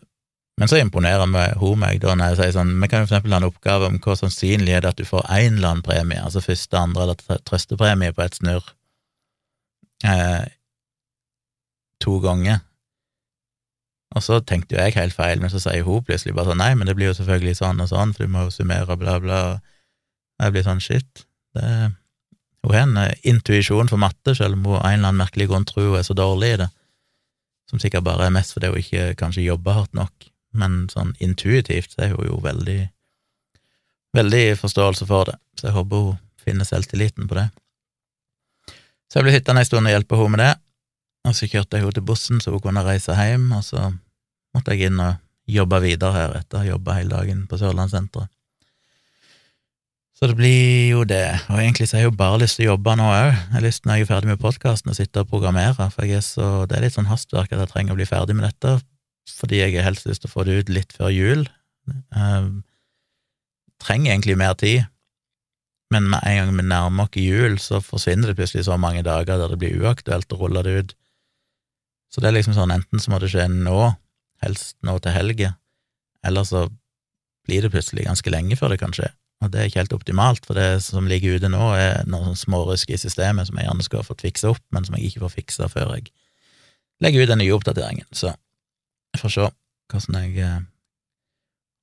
men så imponerer hun meg da når jeg sier sånn Vi kan jo for eksempel ha en oppgave om hvor sannsynlig er det at du får én eller annen premie, altså første, andre eller trøstepremie på et snurr, eh, to ganger. Og så tenkte jo jeg helt feil, men så sier hun plutselig bare sånn nei, men det blir jo selvfølgelig sånn og sånn, for du må jo summere, bla, bla. Og jeg blir sånn shit. Det, hun har en eh, intuisjon for matte, selv om hun av en eller annen merkelig grunn tror hun er så dårlig i det, som sikkert bare er mest fordi hun ikke kanskje jobber hardt nok men sånn intuitivt så er hun jo veldig veldig forståelse for det, så jeg håper hun finner selvtilliten på det. Så jeg ble sittende en stund og hjelpe henne med det, og så kjørte jeg henne til bussen så hun kunne reise hjem, og så måtte jeg inn og jobbe videre her etter å ha jobba hele dagen på Sørlandssenteret. Så det blir jo det, og egentlig så har jeg jo bare lyst til å jobbe nå òg. Jeg har lyst når jeg er ferdig med podkasten, å sitte og programmere, for er så, det er litt sånn hastverk at jeg trenger å bli ferdig med dette fordi jeg har helst lyst til å få det ut litt før jul. Jeg trenger egentlig mer tid, men med en gang vi nærmer oss jul, så forsvinner det plutselig så mange dager der det blir uaktuelt å rulle det ut. Så det er liksom sånn, enten så må det skje nå, helst nå til helga, eller så blir det plutselig ganske lenge før det kan skje. Og det er ikke helt optimalt, for det som ligger ute nå, er noen smårusk i systemet som jeg gjerne skulle fått fiksa opp, men som jeg ikke får fiksa før jeg legger ut den nye oppdateringen. Så jeg får se hvordan jeg eh,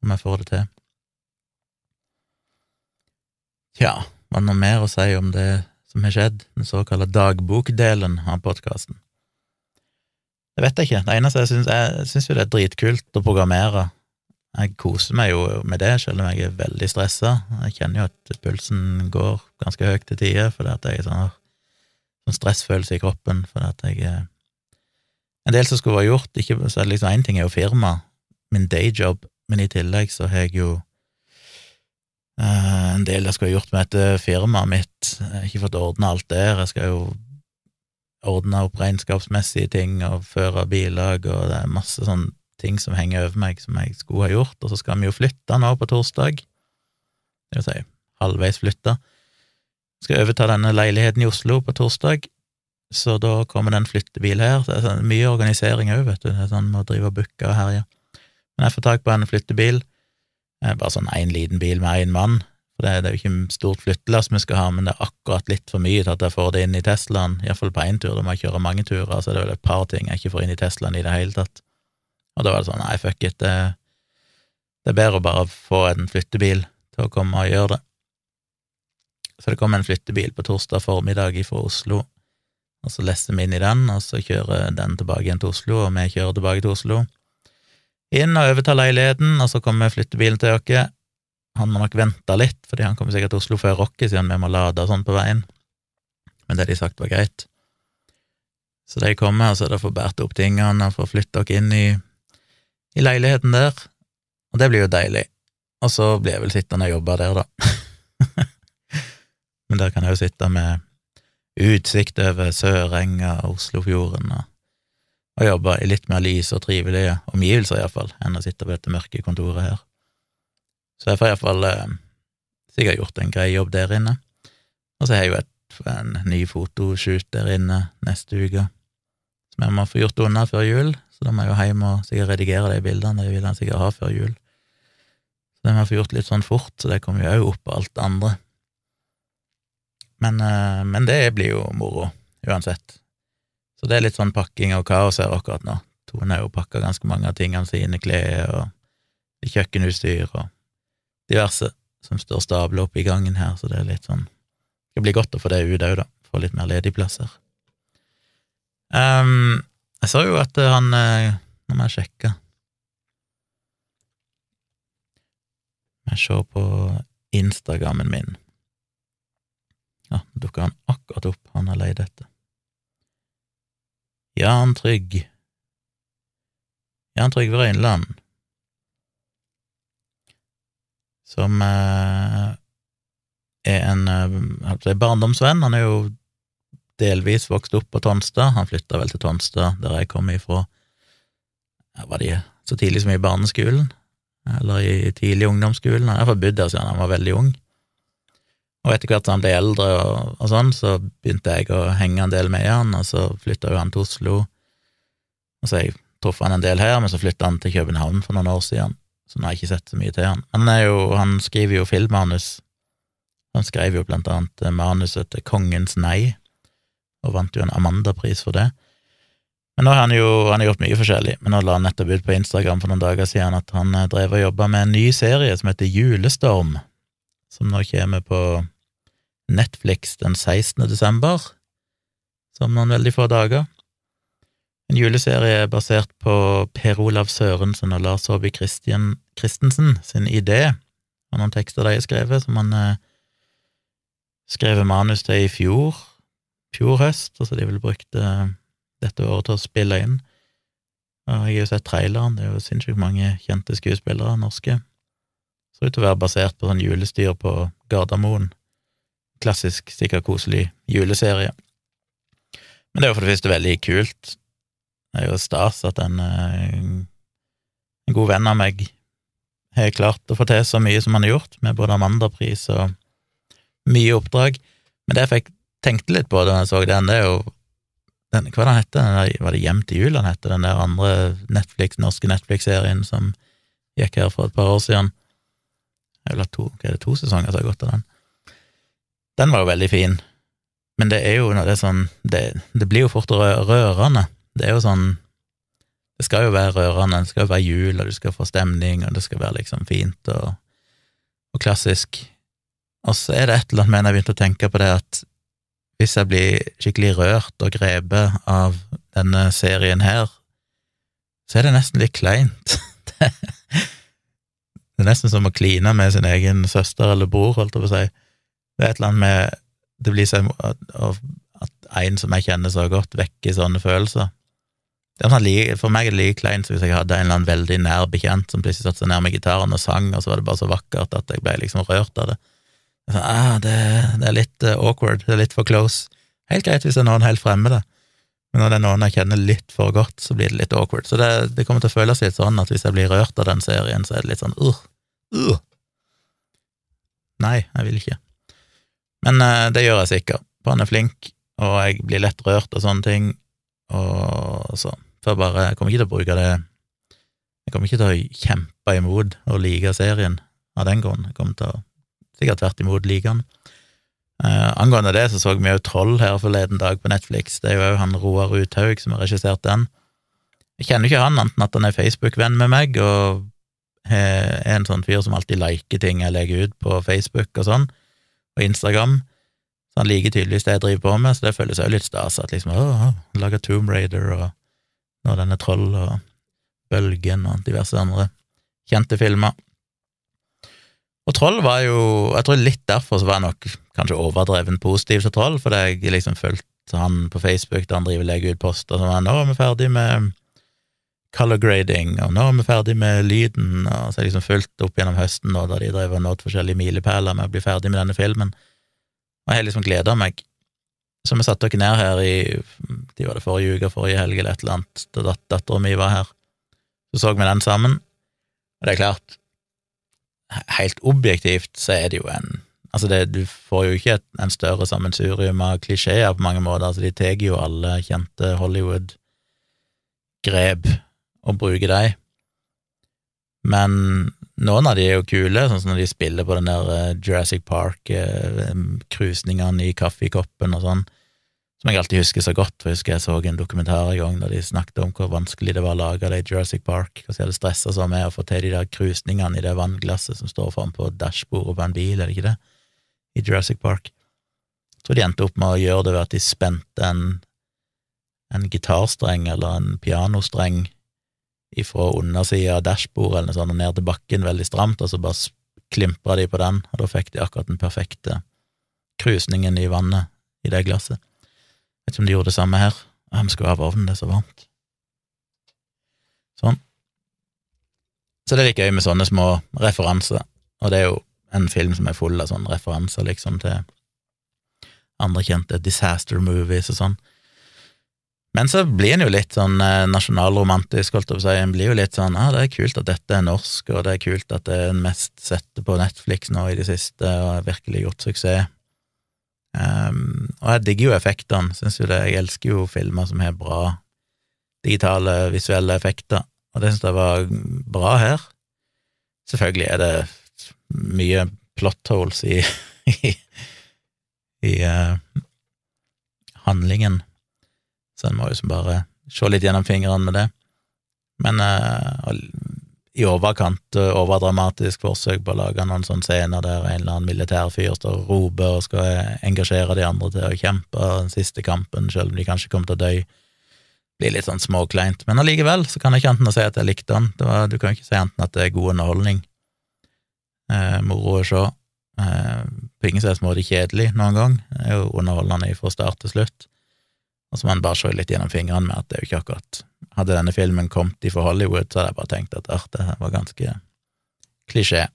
Om jeg får det til. Tja, var det noe mer å si om det som har skjedd, den såkalte dagbokdelen av podkasten? Det vet jeg ikke. Det eneste jeg syns, jeg syns jo det er dritkult å programmere. Jeg koser meg jo med det, selv om jeg er veldig stressa. Jeg kjenner jo at pulsen går ganske høyt til tider, fordi at jeg har sånn, sånn stressfølelse i kroppen, fordi at jeg eh, en del som skulle vært gjort. Ikke, så er det liksom Én ting er jo firma, min dayjob, men i tillegg så har jeg jo uh, en del jeg skulle ha gjort med dette firmaet mitt. Jeg har ikke fått ordna alt der. Jeg skal jo ordne opp regnskapsmessige ting og føre bilag, og det er masse sånn ting som henger over meg som jeg skulle ha gjort. Og så skal vi jo flytte nå på torsdag. Det vil si halvveis flytte. Skal overta denne leiligheten i Oslo på torsdag, så da kommer det en flyttebil her. Det er sånn, mye organisering òg, vet du. Det er sånn å drive og booke og herje. Men jeg får tak på en flyttebil, bare sånn én liten bil med én mann. For det, det, er jo ikke stort flyttelass vi skal ha, men det er akkurat litt for mye til at jeg får det inn i Teslaen, iallfall på én tur. Da må jeg kjøre mange turer, så det er vel et par ting jeg ikke får inn i Teslaen i det hele tatt. Og da var det sånn, nei, fuck it, det, det er bedre å bare få en flyttebil til å komme og gjøre det. Så det kom en flyttebil på torsdag formiddag fra Oslo og så lesser vi inn i den, og så kjører den tilbake igjen til Oslo, og vi kjører tilbake til Oslo. Inn og overtar leiligheten, og så kommer flyttebilen til oss. Han må nok vente litt, fordi han kommer sikkert til Oslo før Rocky, siden vi må lade og sånn på veien. Men det de sagt var greit. Så de kommer, og så er det å få båret opp tingene og få flytte oss inn i, i leiligheten der. Og det blir jo deilig. Og så blir jeg vel sittende og jobbe der, da. Men der kan jeg jo sitte med utsikt over Sørenga og Oslofjorden, og, og jobbe i litt mer lys og trivelige omgivelser, iallfall, enn å sitte på dette mørke kontoret her. Så jeg får iallfall eh, sikkert gjort en grei jobb der inne. Og så har jeg jo et, en ny fotoshoot der inne neste uke, som jeg må få gjort unna før jul, så da må jeg jo hjem og sikkert redigere de bildene, de vil jeg sikkert ha før jul. Så det må jeg få gjort litt sånn fort, så det kommer jo òg på alt det andre. Men, eh, men, det blir jo moro, uansett. Så det er litt sånn pakking og kaos her akkurat nå. Tone har jo pakka ganske mange av tingene sine, klær og kjøkkenutstyr og diverse som står stabla opp i gangen her, så det er litt sånn Det blir godt å få det ut òg, da. Få litt mer ledige plasser. Um, jeg så jo at han eh, Nå må jeg sjekke. Jeg ser på Instagrammen min. Ja, dukka han akkurat opp, han har leid etter. Jan Trygg Jan som eh, er en eh, barndomsvenn. Han er jo delvis vokst opp på Tonstad. Han flytta vel til Tonstad, der jeg kom ifra. Var de så tidlig som i barneskolen? Eller i tidlig ungdomsskolen? Han har bodd der siden han var veldig ung. Og etter hvert som han ble eldre og, og sånn, så begynte jeg å henge en del med han, og så flytta jo han til Oslo. Og så jeg truffet han en del her, men så flytta han til København for noen år siden, så nå har jeg ikke sett så mye til han. Han, er jo, han skriver jo filmmanus. Han skrev jo blant annet manuset til Kongens nei, og vant jo en Amanda-pris for det. Men nå har han jo han har gjort mye forskjellig, men nå la han nettopp ut på Instagram for noen dager siden at han drev og jobba med en ny serie som heter Julestorm, som nå kommer på Netflix den 16. desember, som noen veldig få dager. En juleserie basert på Per Olav Sørensen og Lars Håby Christensen sin idé, og noen tekster de har skrevet, som han eh, skrev manus til i fjor, fjor høst, og så de vel brukt eh, dette året til å spille inn. Og jeg har jo sett traileren, det er jo sinnssykt mange kjente skuespillere, norske. Ser ut til å være basert på sånn julestyr på Gardermoen klassisk, sikkert koselig juleserie. Men det er jo for det første veldig kult. Det er jo stas at en, eh, en god venn av meg har klart å få til så mye som han har gjort, med både Amanda-pris og mye oppdrag. Men det jeg fikk tenkte litt på da jeg så den, det er jo den, Hva den heter den? Var det Hjem til jul den heter, den der andre Netflix, norske Netflix-serien som gikk her for et par år siden? Eller to, hva er det, to sesonger som har gått av den. Den var jo veldig fin, men det er jo det er sånn det, det, blir jo fort rørende. Det er jo sånn Det skal jo være rørende, det skal jo være jul, og du skal få stemning, og det skal være liksom fint og, og klassisk. Og så er det et eller annet med når jeg begynte å tenke på det, at hvis jeg blir skikkelig rørt og grepet av denne serien her, så er det nesten litt kleint. det er nesten som å kline med sin egen søster eller bror, holdt jeg på å si. Det er et eller annet med Det blir sånn at en som jeg kjenner så godt, vekker sånne følelser. Sånn, for meg er det like kleint hvis jeg hadde en eller annen veldig nær bekjent som plutselig satte seg ned med gitaren og sang, og så var det bare så vakkert at jeg ble liksom rørt av det. Sånn, ah, det, det er litt uh, awkward, det er litt for close. Helt greit hvis det er noen helt fremmede, men når det er noen jeg kjenner litt for godt, så blir det litt awkward. Så det, det kommer til å føles litt sånn at hvis jeg blir rørt av den serien, så er det litt sånn uh, uh. Nei, jeg vil ikke. Men uh, det gjør jeg sikkert, han er flink, og jeg blir lett rørt av sånne ting, og så for jeg bare Jeg kommer ikke til å bruke det Jeg kommer ikke til å kjempe imot å like serien av den grunn. Jeg kommer til å sikkert tvert imot like den. Uh, angående det så så vi jo Troll her forleden dag på Netflix. Det er jo òg han Roar Uthaug som har regissert den. Jeg kjenner ikke han, annet enn at han er Facebook-venn med meg, og er en sånn fyr som alltid liker ting jeg legger ut på Facebook og sånn og Instagram. Så han liker tydeligvis det jeg driver på med, så det føles òg litt stas at liksom å, lager Tomb Raider og nå denne Troll og Bølgen og diverse andre kjente filmer. Og Troll var jo Jeg tror litt derfor så var jeg nok kanskje overdreven positiv til Troll, fordi jeg liksom fulgte han på Facebook da han driver legger ut poster som var 'Nå er vi ferdig med color grading, og nå er vi ferdig med lyden, og så har jeg liksom fulgt opp gjennom høsten nå, da de drev og nådd forskjellige milepæler med å bli ferdig med denne filmen, og jeg har liksom gleda meg. Så vi satte dere ned her i de var det forrige uke, forrige helg eller et eller annet, da dat dattera mi var her. Så så vi den sammen, og det er klart, helt objektivt så er det jo en Altså, det, du får jo ikke et, en større sammensurium av klisjeer på mange måter, altså de tar jo alle kjente Hollywood-grep og bruke dem. Men noen av de er jo kule, sånn som når de spiller på den der eh, Jurassic Park-krusningene eh, i kaffekoppen og sånn, som jeg alltid husker så godt, for jeg husker jeg så en dokumentar en gang da de snakket om hvor vanskelig det var å lage det i Jurassic Park, hvordan de hadde stressa så med å få til de der krusningene i det vannglasset som står foran på dashbordet på en bil, er det ikke det, i Jurassic Park. Jeg tror de endte opp med å gjøre det ved at de spente en, en gitarstreng eller en pianostreng ifra undersida av dashbordet eller noe sånt og ned til bakken veldig stramt, og så bare klimpra de på den, og da fikk de akkurat den perfekte krusningen i vannet i det glasset. Vet ikke om de gjorde det samme her. Ja, vi skulle ha ovnen, det er så varmt. Sånn. Så det er litt gøy med sånne små referanser, og det er jo en film som er full av sånne referanser, liksom, til andre kjente disaster movies og sånn. Men så blir en jo litt sånn eh, nasjonalromantisk, holdt jeg på å si. En blir jo litt sånn ah, det er kult at dette er norsk, og det er kult at det er den mest sette på Netflix nå i det siste, og har virkelig gjort suksess. Um, og jeg digger jo effektene, syns jo det, jeg elsker jo filmer som har bra digitale, visuelle effekter, og det syns jeg var bra her. Selvfølgelig er det mye plot holes i, i, i uh, handlingen så en må jo bare se litt gjennom fingrene med det. Men uh, i overkant uh, overdramatisk forsøk på å lage noen sånne scener der en eller annen militærfyr står og roper og skal engasjere de andre til å kjempe den siste kampen, selv om de kanskje kommer til å dø. Blir litt sånn småkleint. Men allikevel så kan jeg ikke annet enn å si at jeg likte den. Var, du kan ikke si annet enn at det er god underholdning. Eh, moro å se. Eh, på ingen måte kjedelig noen gang. Det er jo underholdende fra start til slutt. Og så må bare se litt gjennom fingrene med at det er jo ikke akkurat Hadde denne filmen kommet fra Hollywood, så hadde jeg bare tenkt at ah, det var ganske klisjé.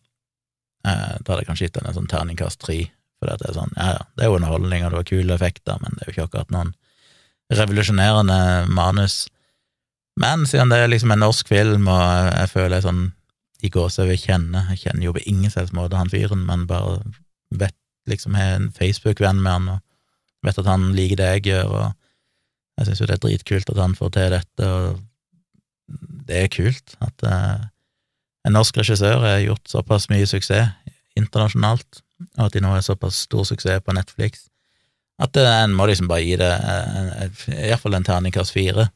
Eh, da hadde jeg kanskje gitt den en sånn terningkast tre, for det er sånn, ja ja, det er jo underholdning, og det var kule effekter, men det er jo ikke akkurat noen revolusjonerende manus. Men siden det er liksom en norsk film, og jeg føler jeg sånn i gåsehudet kjenner Jeg kjenner jo på ingen selvs måte han fyren, men bare vet liksom har en Facebook-venn med han, og vet at han liker det jeg gjør, og jeg syns jo det er dritkult at han får til dette, og det er kult at uh, en norsk regissør har gjort såpass mye suksess internasjonalt, og at de nå har såpass stor suksess på Netflix, at uh, en må liksom bare gi det uh, iallfall en terningkast fire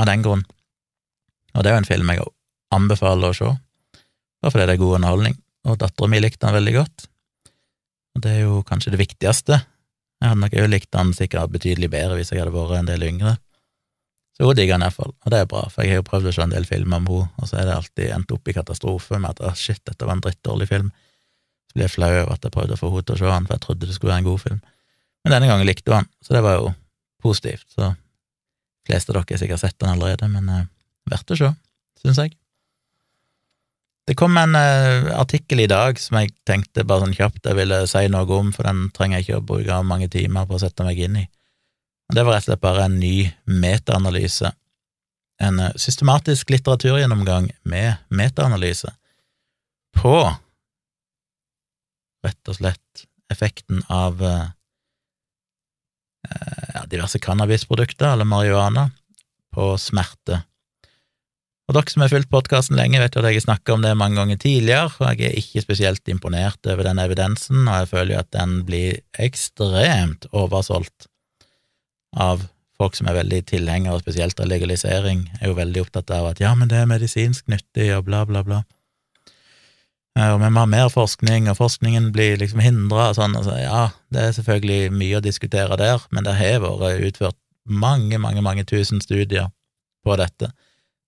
av den grunn. Og det er jo en film jeg anbefaler å se, bare fordi det er god underholdning, og dattera mi likte den veldig godt. Og det er jo kanskje det viktigste jeg hadde nok òg likt han sikkert betydelig bedre hvis jeg hadde vært en del yngre. Så hun digger han iallfall, og det er bra, for jeg har jo prøvd å se en del filmer om henne, og så er det alltid endt opp i katastrofe med at å, shit, dette var en drittdårlig film. Så blir jeg flau over at jeg prøvde å få henne til å se han, for jeg trodde det skulle være en god film. Men denne gangen likte hun han, så det var jo positivt. Så de fleste av dere har sikkert sett den allerede, men eh, verdt å se, syns jeg. Det kom en uh, artikkel i dag som jeg tenkte bare sånn kjapt jeg ville si noe om, for den trenger jeg ikke å bruke mange timer på å sette meg inn i. Det var rett og slett bare en ny metaanalyse. En uh, systematisk litteraturgjennomgang med metaanalyse på rett og slett effekten av uh, diverse cannabisprodukter, eller marihuana, på smerte og dere som har fulgt podkasten lenge, vet jo at jeg har snakka om det mange ganger tidligere, og jeg er ikke spesielt imponert over den evidensen, og jeg føler jo at den blir ekstremt oversolgt av folk som er veldig tilhengere, spesielt av legalisering, er jo veldig opptatt av at ja, men det er medisinsk nyttig, og bla, bla, bla. Og vi må ha mer forskning, og forskningen blir liksom hindra og sånn. Altså, ja, det er selvfølgelig mye å diskutere der, men det har vært utført mange, mange, mange tusen studier på dette.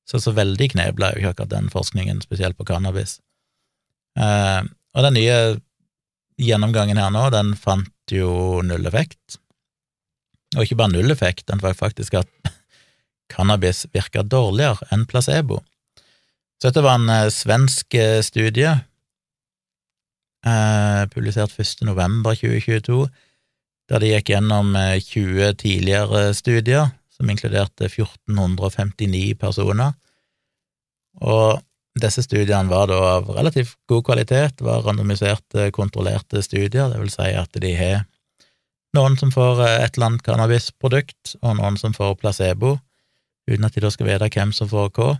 Så så veldig knebla er jo ikke akkurat den forskningen, spesielt på cannabis. Eh, og den nye gjennomgangen her nå, den fant jo null effekt. Og ikke bare null effekt, den var faktisk at cannabis virka dårligere enn placebo. Så dette var en eh, svensk eh, studie, eh, publisert 1. november 2022, der de gikk gjennom 20 eh, tidligere studier som inkluderte 1459 personer. Og disse studiene var da av relativt god kvalitet, var randomiserte, kontrollerte studier, det vil si at de har noen som får et eller annet cannabisprodukt, og noen som får placebo, uten at de da skal vite hvem som får hva.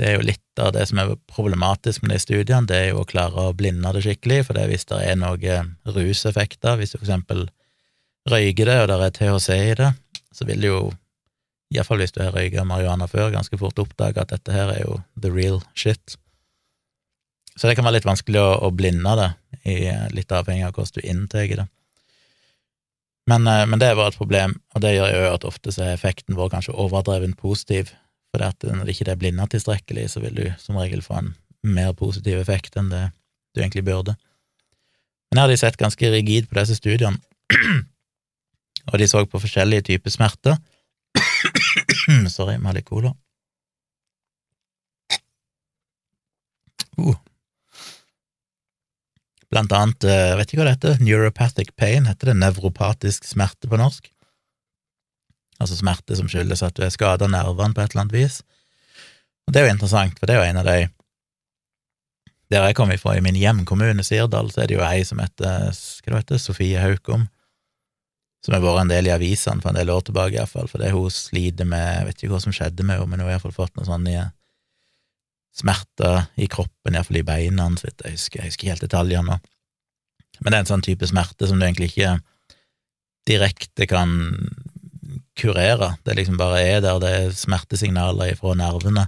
Det er jo litt av det som er problematisk med de studiene, det er jo å klare å blinde det skikkelig, for det hvis det er noen ruseffekter, hvis du for eksempel røyker det, og det er THC i det, så vil det jo iallfall hvis du har røyka marihuana før, ganske fort oppdage at dette her er jo the real shit. Så det kan være litt vanskelig å, å blinde det, litt avhengig av hvordan du inntar det. Men, eh, men, det er bare et problem, og det gjør jo at ofte så er effekten vår kanskje overdreven positiv, for når det ikke er blinda tilstrekkelig, så vil du som regel få en mer positiv effekt enn det du egentlig burde. Men her har de sett ganske rigid på disse studiene, og de så på forskjellige typer smerter, Sorry, med litt cola. Uh. Blant annet, jeg eh, vet ikke hva det heter, neuropathic pain, heter det nevropatisk smerte på norsk? altså smerte som skyldes at du er skada nervene på et eller annet vis. Og det er jo interessant, for det er jo en av de Der jeg kommer ifra, i min hjemkommune Sirdal, så er det jo ei som heter hva det heter, Sofie Haukom, som har vært en del i avisene for en del år tilbake, iallfall, fordi hun sliter med Jeg vet ikke hva som skjedde med henne, men hun har iallfall fått noen sånne smerter i kroppen, iallfall i beina, så vidt jeg husker. Jeg husker helt detaljene nå. Men det er en sånn type smerte som du egentlig ikke direkte kan kurere. Det liksom bare er der, det er smertesignaler fra nervene.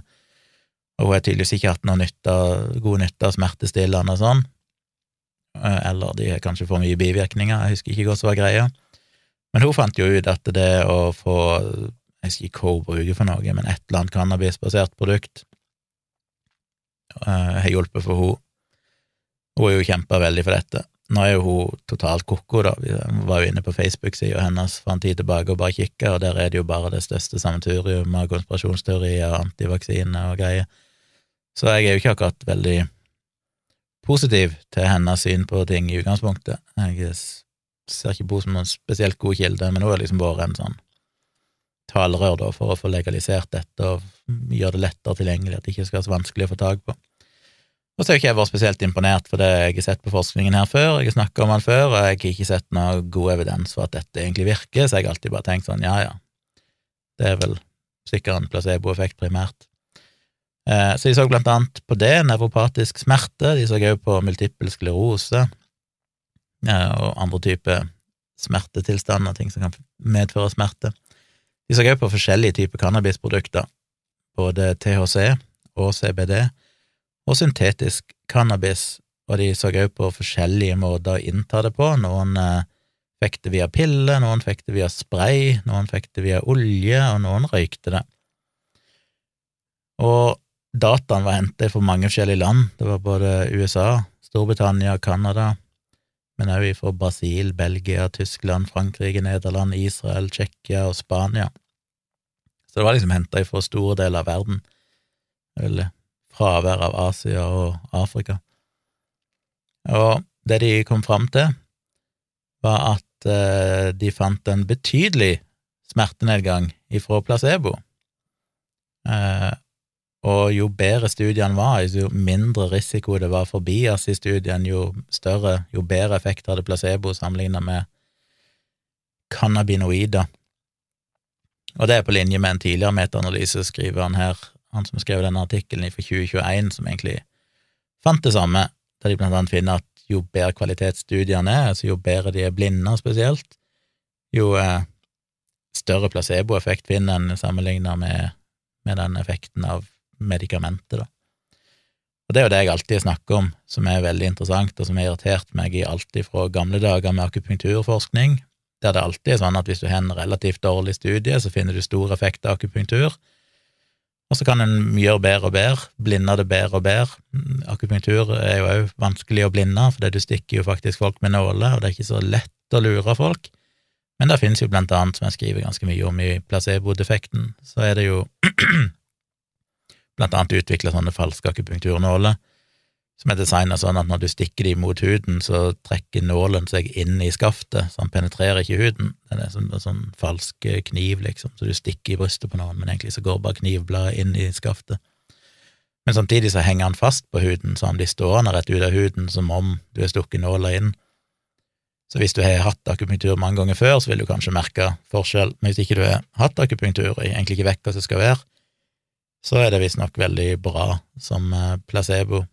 Og hun har tydeligvis ikke hatt noe nytte, god nytte av smertestillende og sånn. Eh, eller de har kanskje for mye bivirkninger, jeg husker ikke hva som var greia. Men hun fant jo ut at det å få jeg husker ikke hva hun bruker for noe, men et eller annet cannabisbasert produkt uh, har hjulpet for henne. Hun har jo kjempa veldig for dette. Nå er jo hun totalt ko-ko, da. Vi var jo inne på Facebook-sida hennes for en tid tilbake og bare kikka, og der er det jo bare det største sammensurium av konspirasjonsteorier og antivaksine og greier. Så jeg er jo ikke akkurat veldig positiv til hennes syn på ting i utgangspunktet. Jeg ser ikke på som noen spesielt god kilde, men hun har liksom vært en sånn talerør da, for å få legalisert dette og gjøre det lettere tilgjengelig, at det ikke skal være så vanskelig å få tak på. Og så har ikke jeg vært spesielt imponert for det jeg har sett på forskningen her før, jeg har snakka om den før, og jeg har ikke sett noe god evidens for at dette egentlig virker, så jeg har alltid bare tenkt sånn, ja ja, det er vel sikkert en placeboeffekt primært. Eh, så de så blant annet på det, nevropatisk smerte, de så òg på multippel sklerose og andre typer smertetilstander, ting som kan medføre smerte. De så også på forskjellige typer cannabisprodukter, både THC og CBD, og syntetisk cannabis, og de så også på forskjellige måter å innta det på. Noen eh, fikk det via pille, noen fikk det via spray, noen fikk det via olje, og noen røykte det. Og dataen var hentet fra mange forskjellige land. Det var både USA, Storbritannia, Canada, men òg fra Brasil, Belgia, Tyskland, Frankrike, Nederland, Israel, Tsjekkia og Spania. Så det var liksom henta fra store deler av verden. eller fravær av Asia og Afrika. Og det de kom fram til, var at eh, de fant en betydelig smertenedgang ifra placebo. Eh, og jo bedre studiene var, jo mindre risiko det var for bias i studiene, jo større, jo bedre effekt hadde placebo sammenlignet med cannabinoider. Og det er på linje med en tidligere metaanalyse, skriver han her, han som skrev denne artikkelen fra 2021, som egentlig fant det samme, der de blant annet finner at jo bedre kvalitet studiene er, altså jo bedre de er blinde spesielt, jo eh, større placeboeffekt finner en sammenlignet med, med den effekten av medikamentet, da. Og det er jo det jeg alltid snakker om, som er veldig interessant, og som har irritert meg i alltid fra gamle dager med akupunkturforskning, der det alltid er sånn at hvis du har en relativt dårlig studie, så finner du stor effekt av akupunktur, og så kan en gjøre bedre og bedre, blinde det bedre og bedre. Akupunktur er jo òg vanskelig å blinde, for du stikker jo faktisk folk med nåler, og det er ikke så lett å lure folk. Men det finnes jo blant annet, som jeg skriver ganske mye om i placebo-defekten, så er det jo blant annet utvikla sånne falske akupunkturnåler som er designa sånn at når du stikker dem mot huden, så trekker nålen seg inn i skaftet, så den penetrerer ikke huden. Den er som sånn falsk kniv, liksom, så du stikker i brystet på noen, men egentlig så går bare knivbladet inn i skaftet. Men samtidig så henger den fast på huden, så han blir stående rett ut av huden som om du har stukket nåla inn. Så hvis du har hatt akupunktur mange ganger før, så vil du kanskje merke forskjell, men hvis ikke du har hatt akupunktur, og egentlig ikke vet hva som skal være, så er det visstnok veldig bra som eh, placebo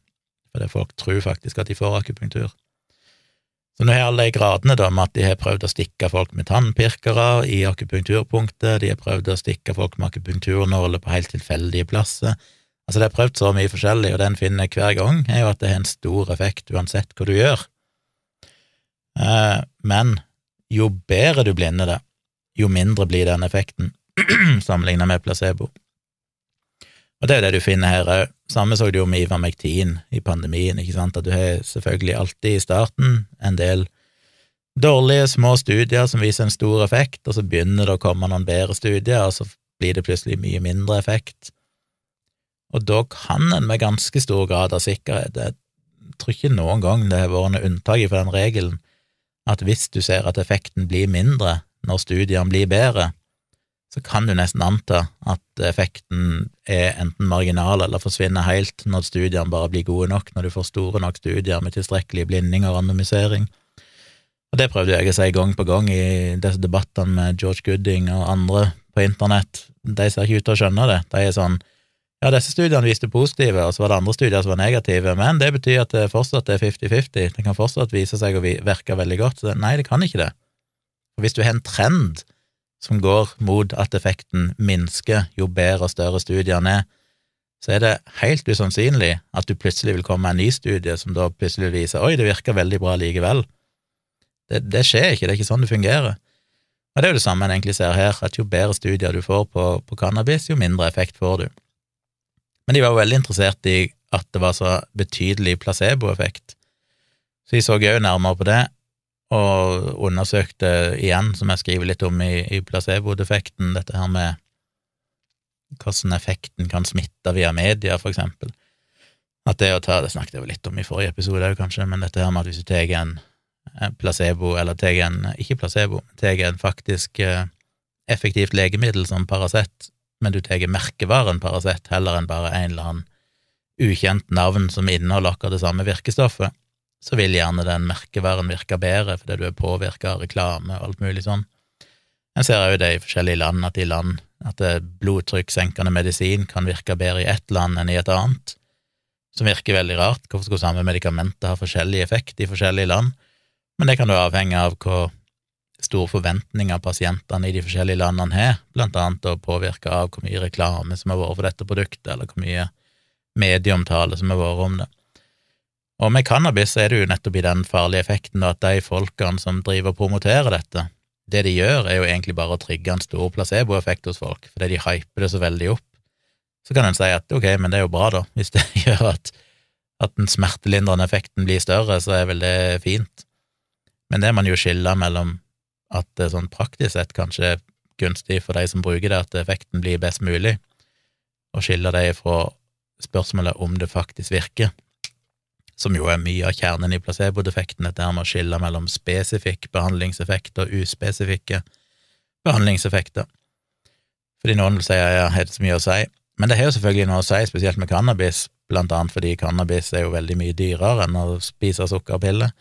fordi folk tror faktisk at de får akupunktur. Så nå har alle de gradene da med at de har prøvd å stikke folk med tannpirkere i akupunkturpunktet, de har prøvd å stikke folk med akupunkturnåler på helt tilfeldige plasser. Altså, det har prøvd så mye forskjellig, og den finner jeg hver gang, er jo at det har en stor effekt uansett hva du gjør. Eh, men jo bedre du blinder det, jo mindre blir den effekten, sammenlignet med placebo. Og det er jo det du finner her òg. Samme så du jo med Ivermektin i pandemien, ikke sant, at du har selvfølgelig alltid i starten en del dårlige, små studier som viser en stor effekt, og så begynner det å komme noen bedre studier, og så blir det plutselig mye mindre effekt. Og da kan en med ganske stor grad av sikkerhet, jeg tror ikke noen gang det har vært noe unntak fra den regelen, at hvis du ser at effekten blir mindre når studiene blir bedre, så kan du nesten anta at effekten er enten marginal eller forsvinner helt når studiene bare blir gode nok, når du får store nok studier med tilstrekkelig blinding og randomisering. Og det prøvde jeg å si gang på gang i disse debattene med George Gooding og andre på internett. De ser ikke ut til å skjønne det. De er sånn ja, disse studiene viste positive, og så var det andre studier som var negative, men det betyr at det fortsatt er 50-50. Det kan fortsatt vise seg å virke veldig godt. Så nei, det kan ikke det. Og hvis du har en trend som går mot at effekten minsker jo bedre og større studiene er, så er det helt usannsynlig at du plutselig vil komme med en ny studie som da plutselig viser oi, det virker veldig bra likevel. Det, det, skjer ikke, det er ikke sånn det fungerer. Og det er jo det samme en egentlig ser her, at jo bedre studier du får på, på cannabis, jo mindre effekt får du. Men de var jo veldig interessert i at det var så betydelig placeboeffekt, så de så òg nærmere på det, og undersøkte igjen, som jeg skriver litt om i, i placebo-defekten, dette her med hvordan effekten kan smitte via media, for eksempel. At det å ta Det snakket jeg jo litt om i forrige episode òg, kanskje, men dette her med at hvis du tar en placebo, eller tar en Ikke placebo, tar en faktisk eh, effektivt legemiddel som Paracet, men du tar merkevaren Paracet heller enn bare en eller annen ukjent navn som inneholder akkurat det samme virkestoffet, så vil gjerne den merkevaren virke bedre fordi du er påvirka av reklame og alt mulig sånn. En ser òg det i forskjellige land, at i land at blodtrykkssenkende medisin kan virke bedre i ett land enn i et annet, som virker veldig rart. Hvorfor skulle samme medikamenter ha forskjellig effekt i forskjellige land? Men det kan jo avhenge av hvor store forventninger pasientene i de forskjellige landene har, blant annet å påvirke av hvor mye reklame som har vært for dette produktet, eller hvor mye medieomtale som har vært om det. Og med cannabis er det jo nettopp i den farlige effekten at de folkene som driver og promoterer dette, det de gjør, er jo egentlig bare å trigge en stor placeboeffekt hos folk, fordi de hyper det så veldig opp. Så kan en si at ok, men det er jo bra, da, hvis det gjør at, at den smertelindrende effekten blir større, så er vel det fint. Men det man jo skiller mellom at det sånn praktisk sett kanskje er gunstig for de som bruker det, at effekten blir best mulig, og skiller det fra spørsmålet om det faktisk virker som jo er mye av kjernen i placebo-defekten, dette her med å skille mellom spesifikk behandlingseffekt og uspesifikke behandlingseffekter. Fordi noen vil si at ja, har det så mye å si, men det har jo selvfølgelig noe å si, spesielt med cannabis, blant annet fordi cannabis er jo veldig mye dyrere enn å spise sukkerpiller,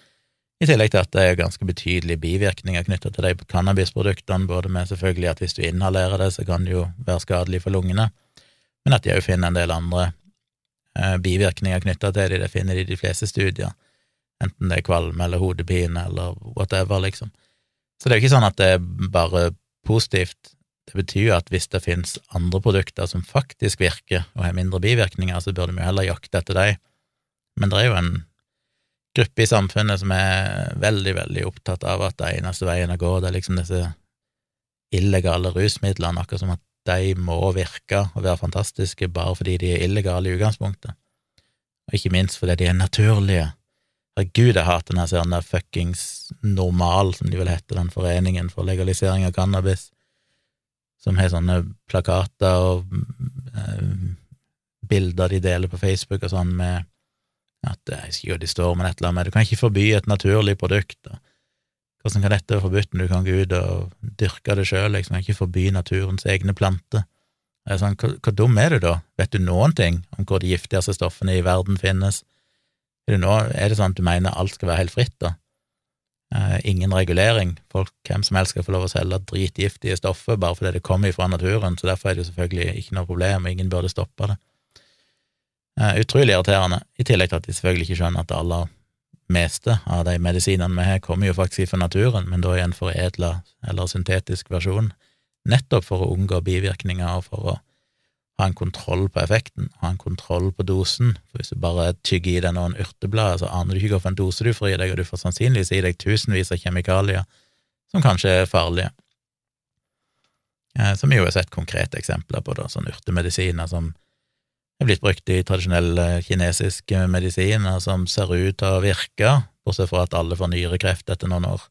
i tillegg til at det er ganske betydelige bivirkninger knyttet til de cannabisproduktene, både med selvfølgelig at hvis du inhalerer det, så kan det jo være skadelig for lungene, men at de òg finner en del andre bivirkninger knytta til det, det finner de i de fleste studier, enten det er kvalme eller hodepine eller whatever, liksom. Så det er jo ikke sånn at det er bare positivt. Det betyr jo at hvis det finnes andre produkter som faktisk virker og har mindre bivirkninger, så burde vi heller jakte etter dem. Men det er jo en gruppe i samfunnet som er veldig, veldig opptatt av at det eneste veien å gå, det er liksom disse illegale rusmidlene, akkurat som at de må virke og være fantastiske bare fordi de er illegale i utgangspunktet, og ikke minst fordi de er naturlige. Herregud, jeg hater den der fuckings Normal, som de vil hete, den foreningen for legalisering av cannabis, som har sånne plakater og eh, bilder de deler på Facebook og sånn med at Jeg husker ikke hva de står, men et eller annet med Du kan ikke forby et naturlig produkt. Og hvordan kan dette være forbudt når du kan gå ut og dyrke det sjøl, liksom, ikke forby naturens egne planter? Sånn, hvor, dum er du da? Vet du noen ting om hvor de giftigste stoffene i verden finnes? Er det, noe, er det sånn at du mener alt skal være helt fritt, da? Eh, ingen regulering. Folk, hvem som helst skal få lov å selge dritgiftige stoffer bare fordi det kommer fra naturen, så derfor er det jo selvfølgelig ikke noe problem, og ingen burde stoppe det. Eh, utrolig irriterende, i tillegg til at de selvfølgelig ikke skjønner at alle meste av de medisinene vi har, kommer jo faktisk fra naturen, men da i en foredla eller syntetisk versjon, nettopp for å unngå bivirkninger og for å ha en kontroll på effekten, ha en kontroll på dosen. For hvis du bare tygger i deg noen urteblader, så aner du ikke hvilken dose du får i deg, og du får sannsynligvis i deg tusenvis av kjemikalier som kanskje er farlige. Eh, som vi jo har sett konkrete eksempler på, da, sånne urtemedisiner som er blitt brukt i tradisjonell eh, kinesisk medisin, og som ser ut til å virke, bortsett fra at alle får nyrekreft etter noen år.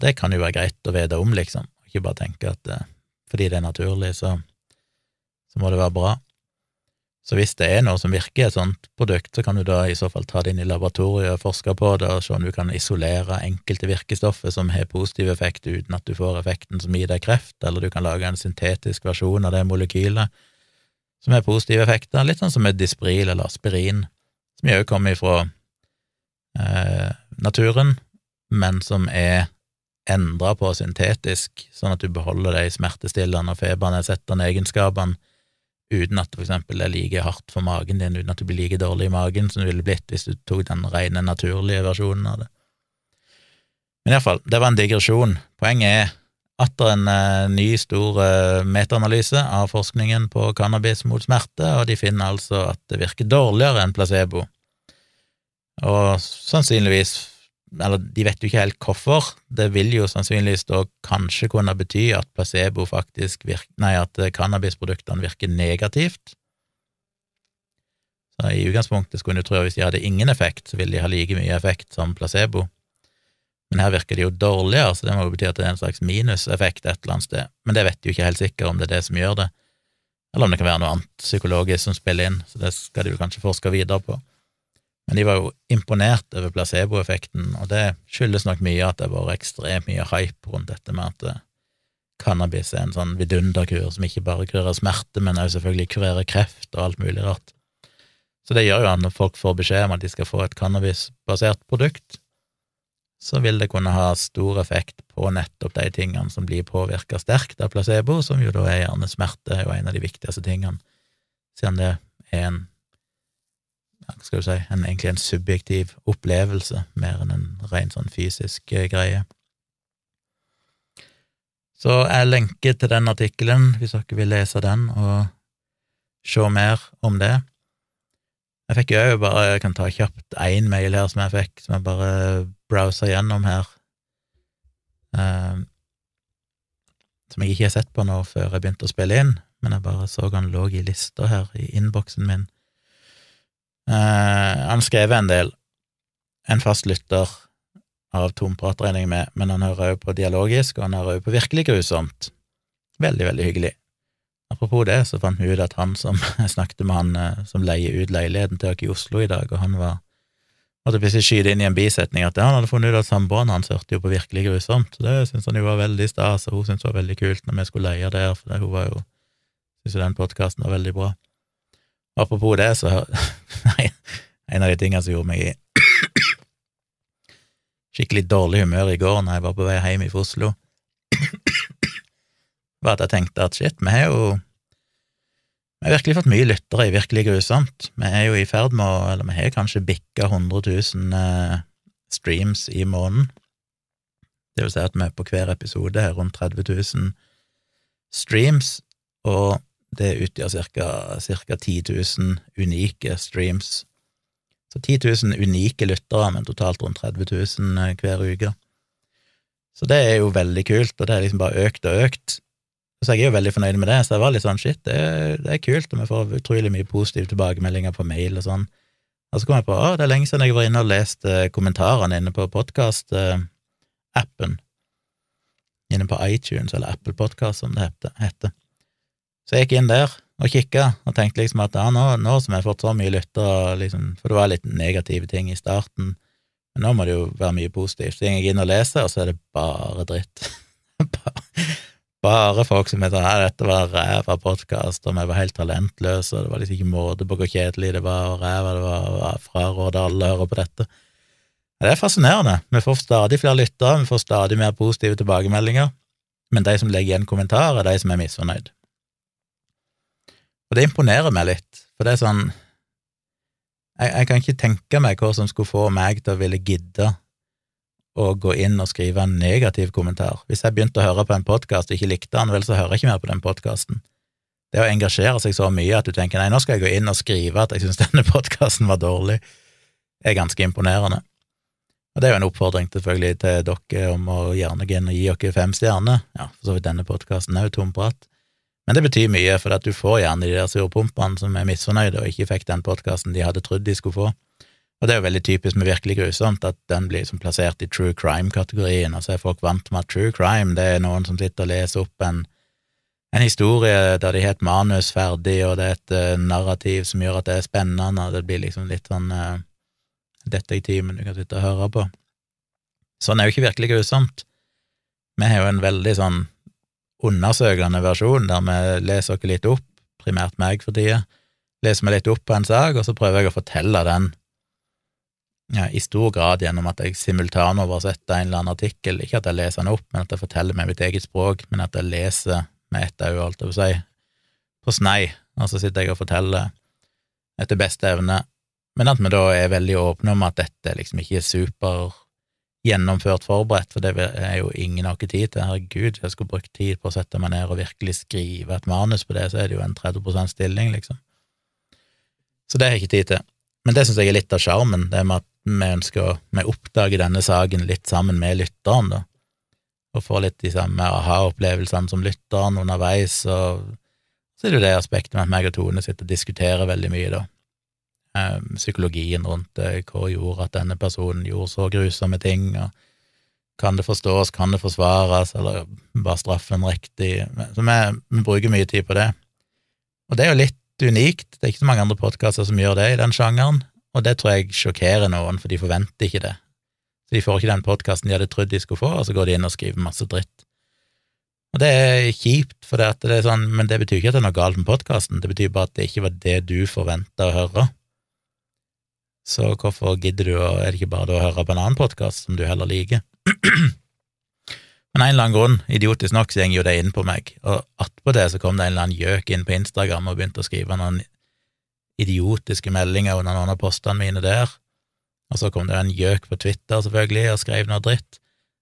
Det kan jo være greit å vite om, liksom, ikke bare tenke at eh, fordi det er naturlig, så, så må det være bra. Så hvis det er noe som virker et sånt produkt, så kan du da i så fall ta det inn i laboratoriet og forske på det, og se om du kan isolere enkelte virkestoffer som har positiv effekt uten at du får effekten som gir deg kreft, eller du kan lage en syntetisk versjon av det molekylet som har positive effekter, litt sånn som med Dispril eller aspirin, som jo kommer ifra eh, naturen, men som er endra på syntetisk, sånn at du beholder de smertestillende og febernedsettende egenskapene uten at det for eksempel er like hardt for magen din, uten at du blir like dårlig i magen som du ville blitt hvis du tok den rene, naturlige versjonen av det. Men iallfall, det var en digresjon. Poenget er at det er en eh, ny, stor eh, metaanalyse av forskningen på cannabis mot smerte, og de finner altså at det virker dårligere enn placebo. Og sannsynligvis eller de vet jo ikke helt hvorfor. Det vil jo sannsynligvis da kanskje kunne bety at placebo faktisk virker Nei, at cannabisproduktene virker negativt. Så i utgangspunktet skulle du tro at hvis de hadde ingen effekt, så ville de ha like mye effekt som placebo. Men her virker de jo dårligere, så det må jo bety at det er en slags minuseffekt et eller annet sted. Men det vet jo ikke helt sikkert om det er det som gjør det, eller om det kan være noe annet psykologisk som spiller inn, så det skal de jo kanskje forske videre på. Men de var jo imponert over placeboeffekten, og det skyldes nok mye at det har vært ekstremt mye hype rundt dette med at eh, cannabis er en sånn vidunderkur som ikke bare kurerer smerte, men også selvfølgelig kurerer kreft og alt mulig rart. Så det gjør jo at når folk får beskjed om at de skal få et cannabisbasert produkt, så vil det kunne ha stor effekt på nettopp de tingene som blir påvirka sterkt av placebo, som jo da er gjerne smerte, er jo en av de viktigste tingene, siden det er en skal du si, en, egentlig en subjektiv opplevelse, mer enn en ren sånn fysisk eh, greie. Så jeg lenker til den artikkelen hvis dere vil lese den og se mer om det. Jeg fikk jo bare, jeg kan ta kjapt én mail her som jeg fikk, som jeg bare browsa gjennom her, Um, som jeg ikke har sett på nå før jeg begynte å spille inn, men jeg bare så han lå i lista her i innboksen min. Uh, han skrev en del. En fast lytter av Tomprat, regner jeg med, men han hører jo på Dialogisk, og han hører jo på Virkelig grusomt. Veldig, veldig hyggelig. Apropos det, så fant vi ut at han som Jeg snakket med han uh, som leier ut leiligheten til oss i Oslo i dag, og han var måtte plutselig skyte inn i en bisetning at han hadde funnet ut at samboeren hans hørte jo på Virkelig grusomt, så det syntes han jo var veldig stas, og hun syntes det var veldig kult når vi skulle leie der, for hun var jo syntes jo den podkasten var veldig bra. Apropos det, så Nei, en av de tingene som gjorde meg i skikkelig dårlig humør i går når jeg var på vei hjem fra Oslo, var at jeg tenkte at shit, vi har jo vi har virkelig fått mye lyttere i Virkelig grusomt. Vi er jo i ferd med å Eller vi har kanskje bikka 100 000 eh, streams i måneden. Det vil si at vi på hver episode her rundt 30 000 streams, og det utgjør ca. 10 000 unike streams. Så 10 000 unike lyttere, men totalt rundt 30 000 eh, hver uke. Så det er jo veldig kult, og det er liksom bare økt og økt. Så jeg er jo veldig fornøyd med det, så jeg var litt sånn shit, det, det er kult, og vi får utrolig mye positive tilbakemeldinger på mail og sånn. Og så kom jeg på å, det er lenge siden jeg var inne og leste eh, kommentarene inne på podkast-appen. Inne på iTunes, eller Apple Podcast, som det heter. Så jeg gikk inn der og kikka, og tenkte liksom at ja, nå, nå som jeg har fått så mye lyttere, liksom, for det var litt negative ting i starten, men nå må det jo være mye positivt. Så jeg gikk inn og leste, og så er det bare dritt. bare folk som heter at dette var ræva podkast, og vi var helt talentløse, og det var liksom ikke måte på hvor kjedelig det var, og ræva det var, og fraråder alle å høre på dette. Det er fascinerende. Vi får stadig flere lyttere, vi får stadig mer positive tilbakemeldinger, men de som legger igjen kommentarer, er de som er misfornøyd. Og det imponerer meg litt, for det er sånn jeg, jeg, kan ikke tenke meg hva som skulle få meg til å ville gidde å gå inn og skrive en negativ kommentar. Hvis jeg begynte å høre på en podkast og ikke likte den, vel, så hører jeg ikke mer på den podkasten. Det å engasjere seg så mye at du tenker nei, nå skal jeg gå inn og skrive at jeg syns denne podkasten var dårlig, er ganske imponerende. Og det er jo en oppfordring selvfølgelig til dere om å gjerne gå inn og gi dere fem stjerner. Ja, for så vidt denne podkasten er jo tomprat. Men det betyr mye, for at du får gjerne de der surpumpene som er misfornøyde og ikke fikk den podkasten de hadde trodd de skulle få. Og det er jo veldig typisk med virkelig grusomt at den blir liksom plassert i true crime-kategorien. og så er folk vant med at true crime det er noen som sitter og leser opp en en historie der de har et manus ferdig, og det er et uh, narrativ som gjør at det er spennende, og det blir liksom litt sånn uh, detektimen du kan sitte og høre på. Sånn er jo ikke virkelig grusomt. Vi har jo en veldig sånn undersøkende versjon, der vi leser oss litt opp, primært meg for tida, leser meg litt opp på en sak, og så prøver jeg å fortelle den ja, i stor grad gjennom at jeg simultanoversetter en eller annen artikkel, ikke at jeg leser den opp, men at jeg forteller med mitt eget språk, men at jeg leser med ett øye, holdt jeg på å si, på snei, og så sitter jeg og forteller etter beste evne, men at vi da er veldig åpne om at dette liksom ikke er super gjennomført forberedt, for det er jo ingen har ikke tid til. Herregud, jeg skulle brukt tid på å sette meg ned og virkelig skrive et manus på det, så er det jo en 30% stilling, liksom. Så det har jeg ikke tid til. Men det syns jeg er litt av sjarmen, det med at vi ønsker å vi oppdager denne saken litt sammen med lytteren, da, og får litt de samme aha-opplevelsene som lytteren underveis, og så er det jo det aspektet med at meg og Tone sitter og diskuterer veldig mye, da. Um, psykologien rundt det, hva gjorde at denne personen gjorde så grusomme ting, og kan det forstås, kan det forsvares, eller var straffen riktig? Så vi, vi bruker mye tid på det. Og det er jo litt unikt, det er ikke så mange andre podkaster som gjør det i den sjangeren, og det tror jeg sjokkerer noen, for de forventer ikke det. Så de får ikke den podkasten de hadde trodd de skulle få, og så går de inn og skriver masse dritt. Og det er kjipt, for det, det er sånn, men det betyr ikke at det er noe galt med podkasten, det betyr bare at det ikke var det du forventa å høre. Så hvorfor gidder du og er det ikke bare å høre på en annen podkast som du heller liker? Men en eller annen grunn, idiotisk nok, så går jo det inn på meg, og attpå det så kom det en eller annen gjøk inn på Instagram og begynte å skrive noen idiotiske meldinger under noen av postene mine der, og så kom det en gjøk på Twitter, selvfølgelig, og skrev noe dritt.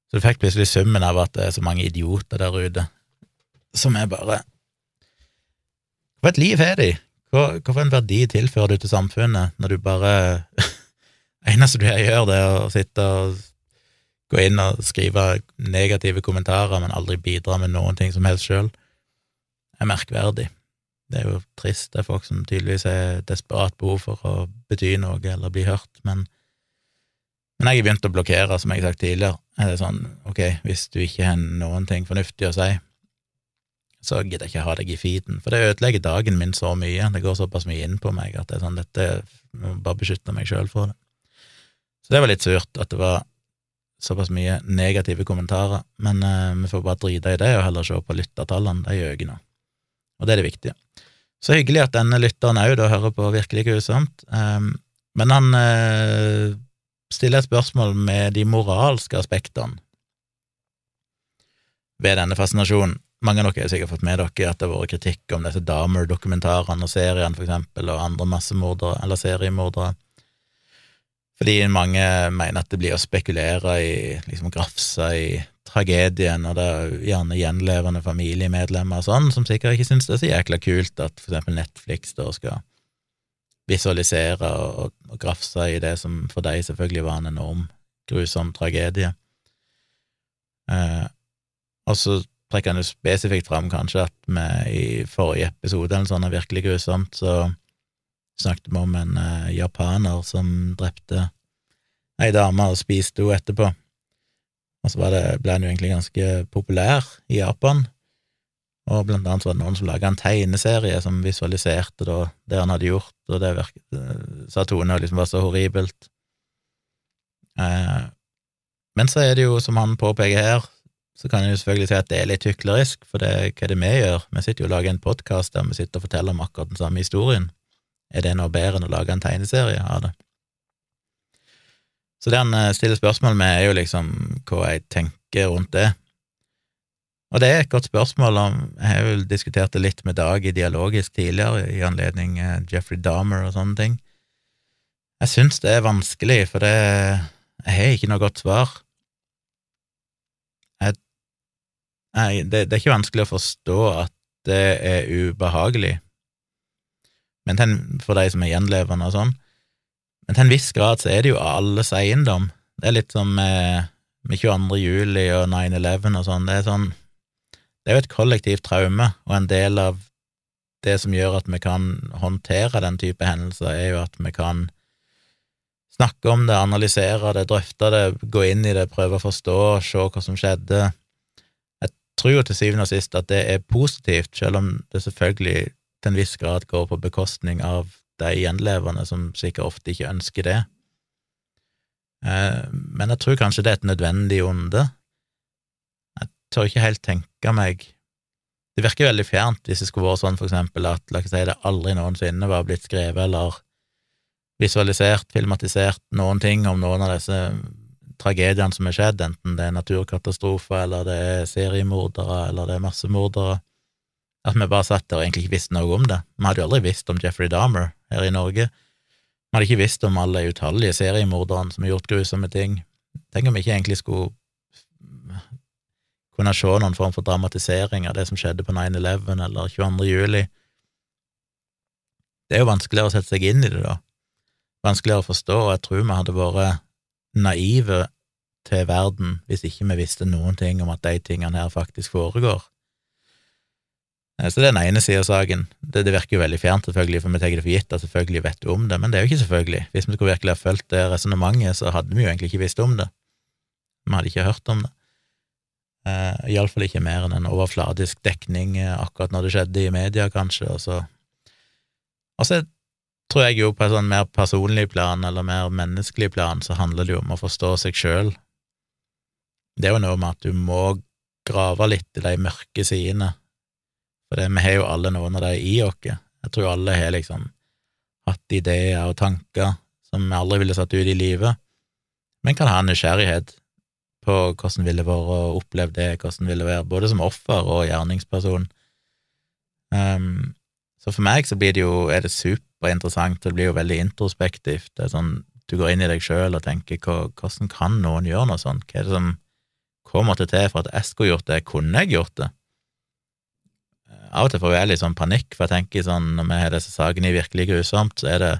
Så du fikk plutselig summen av at det er så mange idioter der ute, som er bare Hva et liv har de? Hva for en verdi tilfører du til samfunnet når du bare eneste du gjør, det er å sitte og gå inn og skrive negative kommentarer, men aldri bidra med noen ting som helst sjøl, er merkverdig. Det er jo trist, det er folk som tydeligvis har desperat behov for å bety noe eller bli hørt, men, men jeg har begynt å blokkere, som jeg har sagt tidligere. Er det sånn, ok, hvis du ikke har noen ting fornuftig å si, så gidder jeg ikke ha deg i feeden, for det ødelegger dagen min så mye, det går såpass mye inn på meg at det er sånn, dette må bare beskytte meg sjøl for det. Så det var litt surt at det var såpass mye negative kommentarer, men uh, vi får bare drite i det og heller se på lyttertallene, de øker nå, og det er det viktige. Så hyggelig at denne lytteren òg hører på Virkelig grusomt, um, men han uh, stiller et spørsmål med de moralske aspektene ved denne fascinasjonen. Mange av dere har sikkert fått med dere at det har vært kritikk om disse Dahmer-dokumentarene og seriene, for eksempel, og andre massemordere, eller seriemordere fordi mange mener at det blir å spekulere i, liksom grafse i tragedien, og det er gjerne gjenlevende familiemedlemmer og sånn, som sikkert ikke syns det er så jækla kult at for eksempel Netflix da skal visualisere og, og grafse i det som for deg selvfølgelig var en enorm grusom tragedie. Eh, og så trekker han jo spesifikt fram kanskje at vi i forrige episode, eller sånn er virkelig grusomt, så snakket vi om en eh, japaner som drepte ei dame og spiste henne etterpå. Og så ble han jo egentlig ganske populær i Japan, og blant annet var det noen som laga en tegneserie som visualiserte da, det han hadde gjort, og det virket, eh, sa Tone liksom var så horribelt. Eh, men så er det jo, som han påpeker her, så kan jeg jo selvfølgelig si at det er litt hyklerisk, for det, hva er det vi gjør? Vi sitter jo og lager en podkast der vi sitter og forteller om akkurat den samme historien. Er det noe bedre enn å lage en tegneserie av det? Så det han eh, stiller spørsmål med, er jo liksom hva jeg tenker rundt det. Og det er et godt spørsmål om Jeg har jo diskutert det litt med Dag i Dialogisk tidligere, i anledning eh, Jeffrey Dahmer og sånne ting. Jeg syns det er vanskelig, for det Jeg har ikke noe godt svar. Jeg, nei, det, det er ikke vanskelig å forstå at det er ubehagelig men for de som er gjenlevende og sånn. Men til en viss grad så er det jo alles eiendom. Det er litt som med, med 22. juli og 9-11 og sånn. Det er sånn Det er jo et kollektivt traume, og en del av det som gjør at vi kan håndtere den type hendelser, er jo at vi kan snakke om det, analysere det, drøfte det, gå inn i det, prøve å forstå, se hva som skjedde. Jeg tror jo til syvende og sist at det er positivt, selv om det selvfølgelig til en viss grad går på bekostning av de gjenlevende som sikkert ofte ikke ønsker det. Eh, men jeg tror kanskje det er et nødvendig onde. Jeg tør ikke helt tenke meg Det virker veldig fjernt hvis det skulle vært sånn, for eksempel, at la oss si det aldri noensinne var blitt skrevet eller visualisert, filmatisert noen ting om noen av disse tragediene som er skjedd, enten det er naturkatastrofer, eller det er seriemordere, eller det er massemordere. At vi bare satt der og egentlig ikke visste noe om det. Vi hadde jo aldri visst om Jeffrey Dahmer her i Norge. Vi hadde ikke visst om alle utallige seriemorderne som har gjort grusomme ting. Tenk om vi ikke egentlig skulle kunne se noen form for dramatisering av det som skjedde på 9-11 eller 22. juli. Det er jo vanskeligere å sette seg inn i det, da. Vanskeligere å forstå, og jeg tror vi hadde vært naive til verden hvis ikke vi visste noen ting om at de tingene her faktisk foregår. Eh, så det er den ene sida av saken. Det, det, virker jo veldig fjernt, selvfølgelig, for vi tar det for gitt at selvfølgelig vet du om det, men det er jo ikke selvfølgelig. Hvis vi skulle virkelig ha fulgt det resonnementet, så hadde vi jo egentlig ikke visst om det. Vi hadde ikke hørt om det. Eh, Iallfall ikke mer enn en overfladisk dekning uh, akkurat når det skjedde i media, kanskje, og så Og så tror jeg jo på et sånn mer personlig plan, eller mer menneskelig plan, så handler det jo om å forstå seg sjøl. Det er jo noe med at du må grave litt i de mørke sidene, for det, vi har jo alle noen av dem i oss. Jeg tror alle har liksom hatt ideer og tanker som vi aldri ville satt ut i livet, men kan ha nysgjerrighet på hvordan ville vært å oppleve det, hvordan ville være både som offer og gjerningsperson. Um, så for meg så blir det jo, er det superinteressant, det blir jo veldig introspektivt. Det er sånn, Du går inn i deg sjøl og tenker hvordan kan noen gjøre noe sånt? Hva er det som hva måtte til for at jeg skulle gjort det? Kunne jeg gjort det? Av og til får jeg litt sånn panikk, for jeg tenker sånn, når vi har disse sakene virkelig grusomt, så er det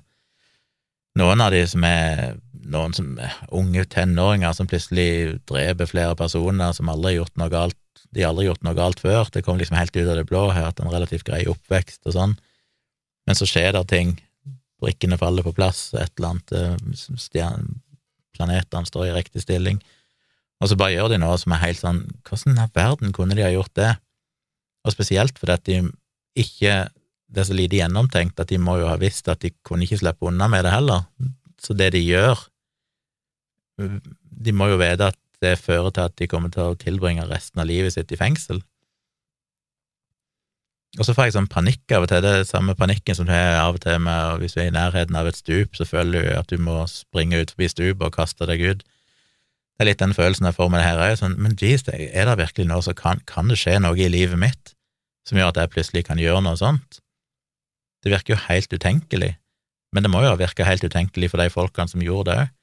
noen av de som er noen som er unge tenåringer som plutselig dreper flere personer, som aldri har gjort noe galt de har aldri gjort noe galt før, det kom liksom helt ut av det blå, har hatt en relativt grei oppvekst og sånn, men så skjer det ting, brikkene faller på plass, et eller annet, eh, planetene står i riktig stilling, og så bare gjør de noe som er helt sånn, hvordan i verden kunne de ha gjort det? Og spesielt fordi at de ikke, det er så lite gjennomtenkt at de må jo ha visst at de kunne ikke slippe unna med det heller, så det de gjør, de må jo vite at det fører til at de kommer til å tilbringe resten av livet sitt i fengsel. Og så får jeg sånn panikk av og til, det er samme panikken som du har av og til med hvis du er i nærheten av et stup, så føler du at du må springe ut forbi stupet og kaste deg ut. Det er litt den følelsen jeg får med det her òg, sånn, men jeez, er det virkelig noe som kan, kan det skje noe i livet mitt som gjør at jeg plutselig kan gjøre noe sånt? Det virker jo helt utenkelig, men det må jo ha virka helt utenkelig for de folkene som gjorde det òg.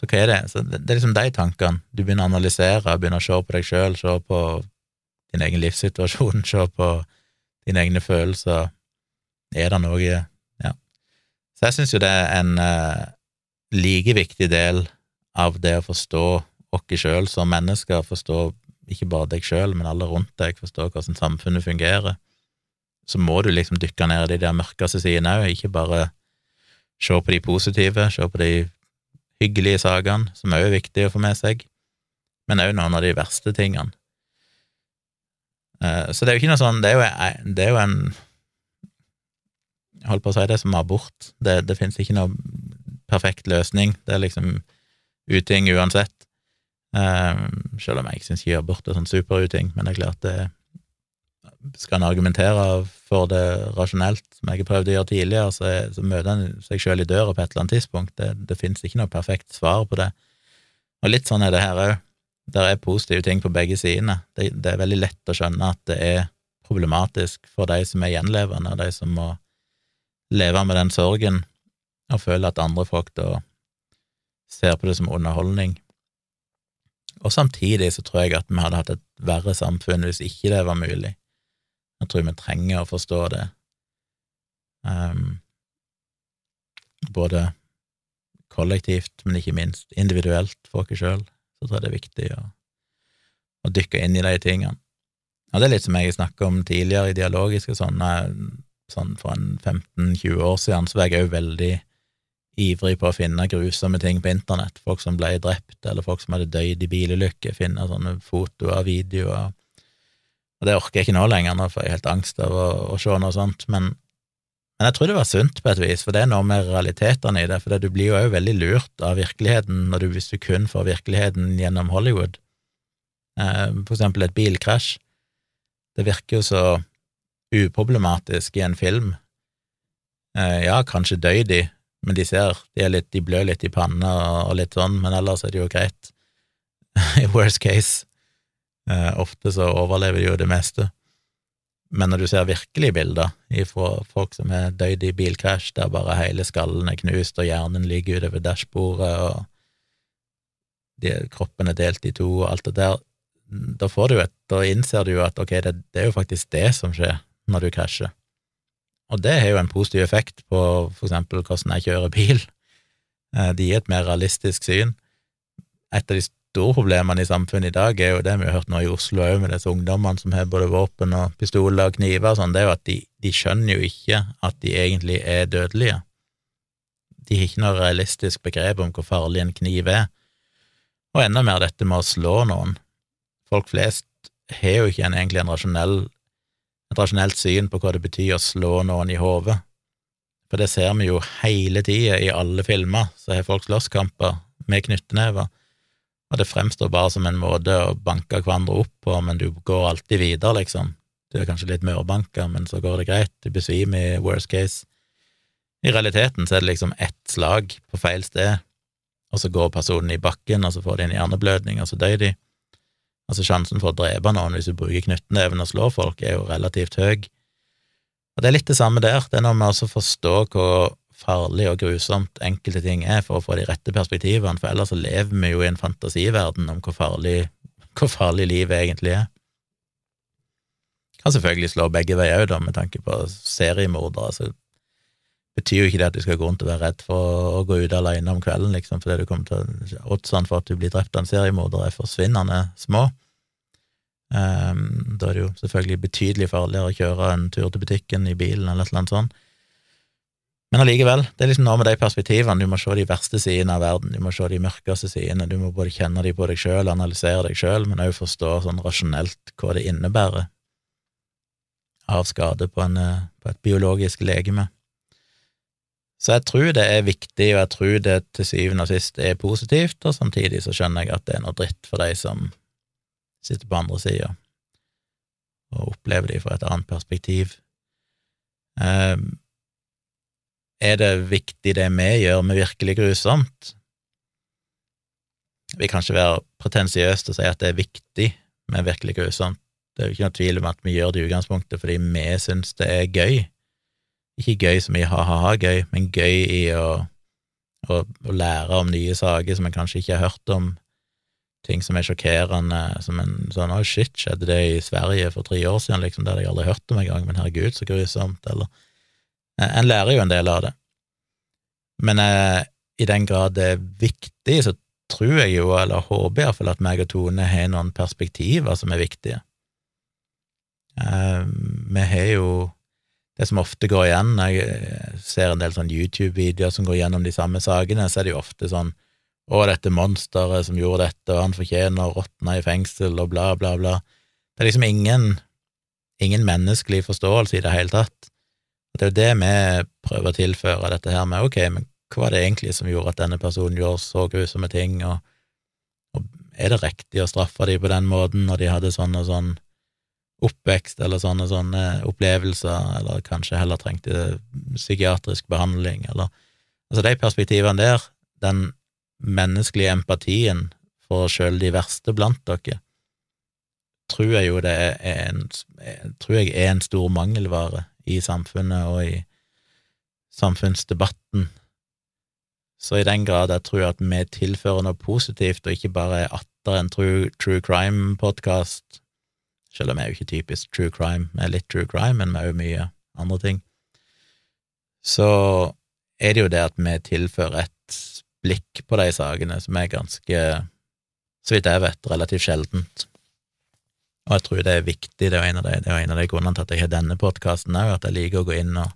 Så hva er det? Så det er liksom de tankene. Du begynner å analysere, begynner å se på deg sjøl, se på din egen livssituasjon, se på dine egne følelser. Er det noe Ja. Så jeg syns jo det er en uh, like viktig del av det å forstå oss sjøl som mennesker, forstå ikke bare deg sjøl, men alle rundt deg, forstå hvordan samfunnet fungerer. Så må du liksom dykke ned i de der mørkeste sidene òg, ikke bare se på de positive, se på de hyggelige sakene, som òg er viktige å få med seg, men òg noen av de verste tingene. Eh, så det er jo ikke noe sånn Det er jo, det er jo en holdt på å si det som abort. Det, det finnes ikke noe perfekt løsning. Det er liksom uting uansett. Um, selv om jeg ikke syns abort er sånn superuting, men det er klart det skal en argumentere for det rasjonelt, som jeg har prøvd å gjøre tidligere, så, så møter en seg sjøl i døra på et eller annet tidspunkt. Det, det finnes ikke noe perfekt svar på det. Og litt sånn er det her òg. Det er positive ting på begge sidene. Det, det, er veldig lett å skjønne at det er problematisk for de som er gjenlevende, og de som må leve med den sorgen og føle at andre folk da ser på det som underholdning. Og samtidig så tror jeg at vi hadde hatt et verre samfunn hvis ikke det var mulig. Jeg tror vi trenger å forstå det, um, både kollektivt, men ikke minst individuelt for oss sjøl. Så tror jeg det er viktig å, å, dykke inn i de tingene. Og det er litt som jeg snakka om tidligere i dialogiske sånne, sånn, sånn for en 15-20 år siden, så var jeg òg veldig ivrig på å finne grusomme ting på internett. Folk som ble drept, eller folk som hadde dødd i bilulykker. Finne sånne fotoer, videoer, Og det orker jeg ikke nå lenger, nå får jeg helt angst av å, å se noe sånt, men, men, jeg tror det var sunt på et vis, for det er noe med realitetene i det, for du blir jo òg veldig lurt av virkeligheten du, hvis du kun får virkeligheten gjennom Hollywood. Eh, for eksempel et bilkrasj. Det virker jo så uproblematisk i en film. Eh, ja, kanskje døy de, men de ser de, litt, de blør litt i panna og litt sånn, men ellers er det jo greit. I worst case. Eh, ofte så overlever de jo det meste. Men når du ser virkelige bilder fra folk som er dødd i bilkrasj, der bare hele skallen er knust og hjernen ligger utover dashbordet og de, kroppen er delt i to og alt det der, da får du et, da innser du jo at ok, det, det, er jo faktisk det som skjer når du krasjer. Og det har jo en positiv effekt på for eksempel hvordan jeg kjører bil. Eh, det gir et mer realistisk syn. Et av de store problemene i samfunnet i dag er jo det vi har hørt nå i Oslo òg, med disse ungdommene som har både våpen og pistoler og kniver og sånn, det er jo at de, de, skjønner jo ikke at de egentlig er dødelige. De har ikke noe realistisk begrep om hvor farlig en kniv er, og enda mer dette med å slå noen. Folk flest har jo ikke en, egentlig en rasjonell, et rasjonelt syn på hva det betyr å slå noen i hodet, for det ser vi jo hele tida i alle filmer, så har folk slåsskamper med knyttnever og det fremstår bare som en måte å banke hverandre opp på, men du går alltid videre, liksom. Du er kanskje litt mørbanka, men så går det greit, du besvimer i worst case. I realiteten så er det liksom ett slag på feil sted, og så går personen i bakken, og så får de en hjerneblødning, og så dør de. Altså sjansen for å drepe noen hvis du bruker knyttneven og slår folk, er jo relativt høy. Og det er litt det samme der, det er når vi også forstår hvor farlig og grusomt enkelte ting er, for å få de rette perspektivene, for ellers så lever vi jo i en fantasiverden om hvor farlig, hvor farlig livet egentlig er. Kan selvfølgelig slå begge veier òg, med tanke på seriemordere. Så betyr jo ikke det at du skal gå rundt og være redd for å gå ut alene om kvelden, liksom, fordi du kommer til Oddsene for at du blir drept av en seriemorder, er forsvinnende små. Um, da er det jo selvfølgelig betydelig farligere å kjøre en tur til butikken i bilen eller et eller annet sånt. Men allikevel, det er liksom noe med de perspektivene, du må se de verste sidene av verden, du må se de mørkeste sidene, du må både kjenne de på deg sjøl, analysere deg sjøl, men òg forstå sånn rasjonelt hva det innebærer av skade på, en, eh, på et biologisk legeme. Så jeg tror det er viktig, og jeg tror det til syvende og sist er positivt, og samtidig så skjønner jeg at det er noe dritt for de som sitter på andre sida og opplever de fra et annet perspektiv. Um, er det viktig det vi gjør med virkelig grusomt? Vi kan ikke være pretensiøse å si at det er viktig med virkelig grusomt. Det er jo ikke noe tvil om at vi gjør det i utgangspunktet fordi vi syns det er gøy. Ikke gøy som i ha-ha-ha-gøy, men gøy i å, å, å, lære om nye saker som en kanskje ikke har hørt om, ting som er sjokkerende, som en sånn 'Å, shit, skjedde det i Sverige for tre år siden?' liksom, Det hadde jeg aldri hørt om engang, men herregud, så grusomt, eller Eh, en lærer jo en del av det, men eh, i den grad det er viktig, så tror jeg jo, eller håper iallfall, at meg og Tone har noen perspektiver som er viktige. Eh, vi har jo det som ofte går igjen, når jeg ser en del sånn YouTube-videoer som går gjennom de samme sakene, så er det jo ofte sånn å, dette monsteret som gjorde dette, og han fortjener å råtne i fengsel, og bla, bla, bla. Det er liksom ingen, ingen menneskelig forståelse i det hele tatt. Det er jo det vi prøver å tilføre dette her med, ok, men hva var det egentlig som gjorde at denne personen gjorde så grusomme ting, og, og er det riktig å straffe dem på den måten når de hadde sånn og sånn oppvekst eller sånne sånne opplevelser, eller kanskje heller trengte psykiatrisk behandling, eller Altså, de perspektivene der, den menneskelige empatien for sjøl de verste blant dere, tror jeg jo det er en, tror jeg er en stor mangelvare i samfunnet og i samfunnsdebatten. Så i den grad jeg tror at vi tilfører noe positivt, og ikke bare er atter en true, true crime-podkast, selv om vi er jo ikke typisk true crime, vi er litt true crime, men vi er jo mye andre ting, så er det jo det at vi tilfører et blikk på de sakene som er ganske, så vidt jeg vet, relativt sjeldent. Og jeg tror det er viktig, det er en av de, det er en av de grunnene til at jeg har denne podkasten òg, at jeg liker å gå inn og,